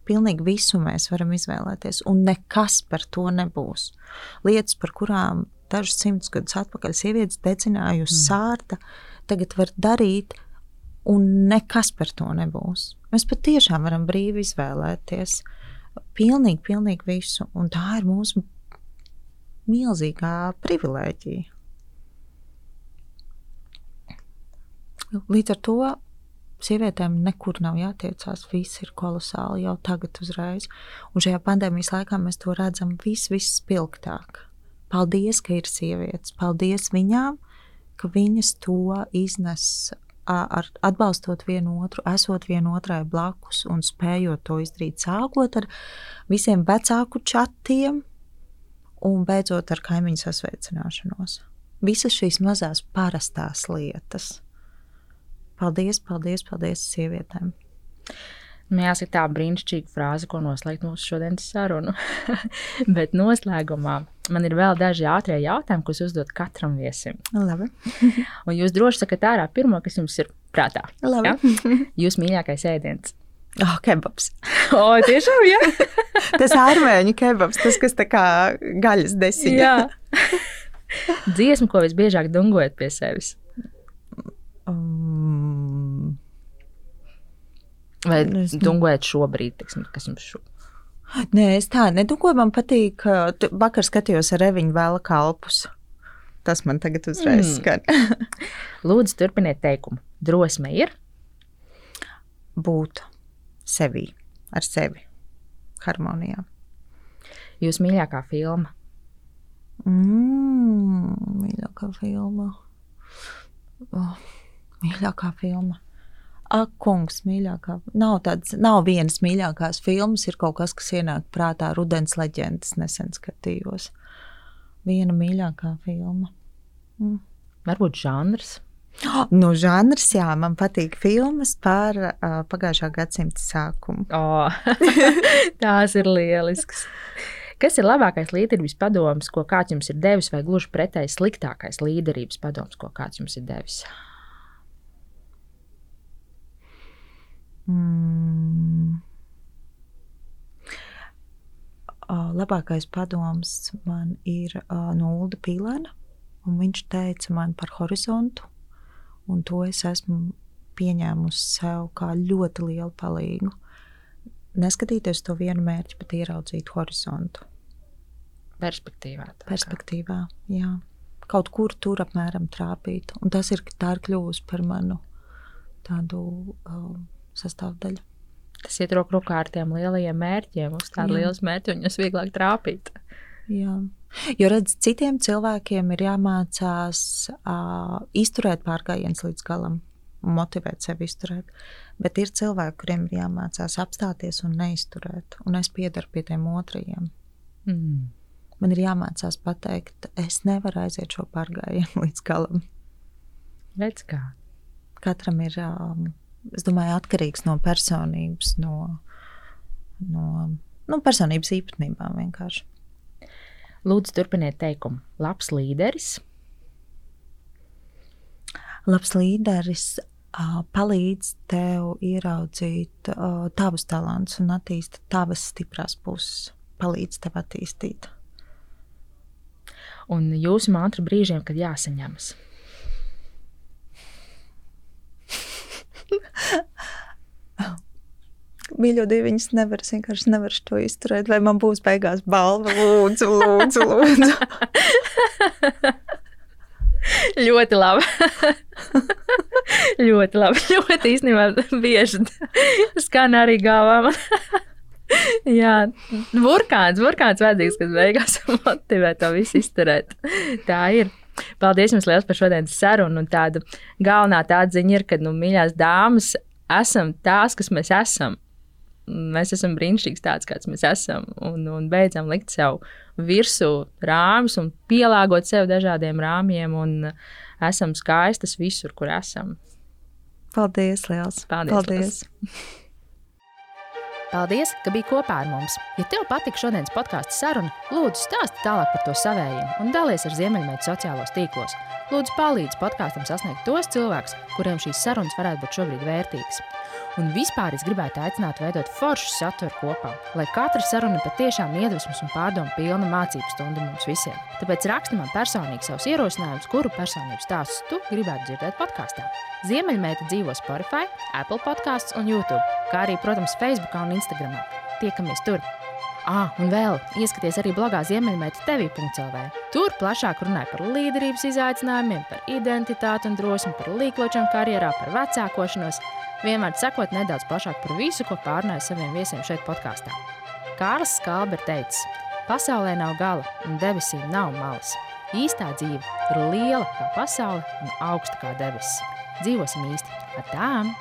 Pilnīgi visu mēs varam izvēlēties, un nekas par to nebūs. Lietas, par kurām dažus simtus gadus atpakaļ sievietes dedzināja uz mm. sārta, tagad var darīt, un nekas par to nebūs. Mēs patiešām varam brīvi izvēlēties. Pilnīgi, pilnīgi visu. Un tā ir mūsu milzīgā privilēģija. Līdz ar to sievietēm nekur nav jātiecās. Viss ir kolosāli jau tagad, uzreiz. Un šajā pandēmijas laikā mēs to redzam vis, vispilgtāk. Paldies, ka ir sievietes. Paldies viņām, ka viņas to iznes ar atbalstot vienu otru, esot vienotrai blakus un spējot to izdarīt, sākot ar visiem vecāku čatiem un beidzot ar kaimiņu sasveicināšanos. Visas šīs mazās parastās lietas. Paldies, paldies, paldies sievietēm! Man jāsaka, tā brīnišķīga frāze, ko noslēgt mūsu šodienas sarunu. [laughs] Bet noslēgumā man ir vēl daži ātrie jautājumi, kurus uzdot katram viesim. Labi. [laughs] Un jūs droši sakat ārā pirmo, kas jums ir prātā. Labi. Ja? [laughs] Jūs mīļākais ēdiens. Oh, kebabs. O, tiešām, jā. tas ārmēņu kebabs, tas, kas tā kā gaļas desiņa. jā. Dziesmu, ko visbiežāk dungojat pie sevis? Um, Vai Es- dungojat šobrīd, tiksim, kas jums šo? Nē, es tā nedomāju. Man patīk, ka vakar skatījos ar Reviņu vēl kalpus. Tas man tagad uzreiz Mm. skan. [laughs] Lūdzu, turpiniet teikumu. Drosme ir. Būt sevi, ar sevi, harmonijā. Jūsu mīļākā filma. Mm, mīļākā filma. Oh, mīļākā filma. Ak, kungs, mīļākā. Nav tādas, nav vienas mīļākās filmas, ir kaut kas, kas ienāk prātā. Rudens leģendas nesen skatījos. Viena mīļākā filma. Varbūt žanrs. [gasps] No žanrs, jā, man patīk filmas par uh, pagājušā gadsimta sākumu. Oh, [laughs] tās ir lielisks. Kas ir labākais līderības padoms, ko kāds jums ir devis, vai gluži pretēji sliktākais līderības padoms, ko kāds jums ir devis? Mm. Labākais padoms man ir no Ulda Pīlēna, un viņš teica man par horizontu, un to es esmu pieņēmusi sev kā ļoti lielu palīgu. Neskatīties to vienu mērķi, bet ieraudzīt horizontu. Perspektīvā. Perspektīvā, jā. Kaut kur tur apmēram trāpīt. Un tas ir, tā ir kļuvusi par manu tādu uh, sastāvdaļu. Tas iet roku rokā ar tiem lielajiem mērķiem. Uz tādu Jā. lielu mērķu viņus vieglāk trāpīt. Jā. Jo redz, citiem cilvēkiem ir jāmācās uh, izturēt pārgājienus līdz galam, un motivēt sevi izturēt. Bet ir cilvēki, kuriem ir jāmācās apstāties un neizturēt. Un es piedaru pie tiem otrajiem. Mm. Man ir jāmācās pateikt, es nevaru aiziet šo pārgājienu [laughs] līdz galam. Redz, kā. Katram ir, um, es domāju, atkarīgs no personības, no, no, no personības īpatnībām vienkārši. Lūdzu, turpiniet teikumu. Labs līderis. labs līderis uh, palīdz tev ieraudzīt uh, tavus talantus un attīstīt tavas stiprās puses, palīdz tev attīstīt. Un jūsu mantra brīžiem, kad jāsaņemas. Mīļo divi, viņas nevar, vienkārši nevaru to izturēt. Vai man būs beigās balva? Lūdzu, lūdzu, lūdzu. ļoti labi. ļoti labi. Ļoti īstenībā bieži skan arī galvā. Jā, burkāns, burkāns vajadzīgs, kas beigās motivē to visu izturēt. Tā ir. Paldies jums liels par šodienas sarunu. Un tāda galvenā tāda ziņa ir, ka, nu, mīļās dāmas, esam tās, kas mēs esam. Mēs esam brīnišķīgs tāds, kāds mēs esam. Un, un beidzam likt sev virsū rāmjus un pielāgot sev dažādiem rāmjiem. Un esam skaistas visur, kur esam. Paldies, liels. Paldies, Paldies. Paldies, ka biji kopā ar mums. Ja tev patika šodienas podkāstu saruna, lūdzu stāsti tālāk par to savējiem un dalies ar Ziemeļmeitu sociālos tīklos. Lūdzu, palīdzi podkāstam sasniegt tos cilvēkus, kuriem šīs sarunas varētu būt šobrīd vērtīgas. Un vispār es gribētu aicināt veidot foršu saturu kopā, lai katra saruna patiešām iedvesmas un pārdomu pilna mācību stunda mums visiem. Tāpēc raksti man personīgi savus ierosinājumus, kuru personību stāstus tu gribētu dzirdēt podkāstā. Ziemeļmeita dzīvo Spotify, Apple podkāstos un YouTube, kā arī, protams, Facebook un Instagram. Tiekamies tur! Ah, un vēl ieskaties arī blogā Ziemeļmeita TV.CLV. Tur plašāk runāja par līderības izaicinājumiem, par identitāti un drosmi, par līkločiem karjerā, par vecākošanos. Vienmēr sakot nedaudz plašāk par visu, ko pārnāja saviem viesiem šeit podkāstā. Kārlis Skalbe ir teicis, pasaulē nav gala un debesīm nav malas. Īstā dzīve ir liela kā pasaule un augsta kā debesis. Dzīvosim īsti ar tām!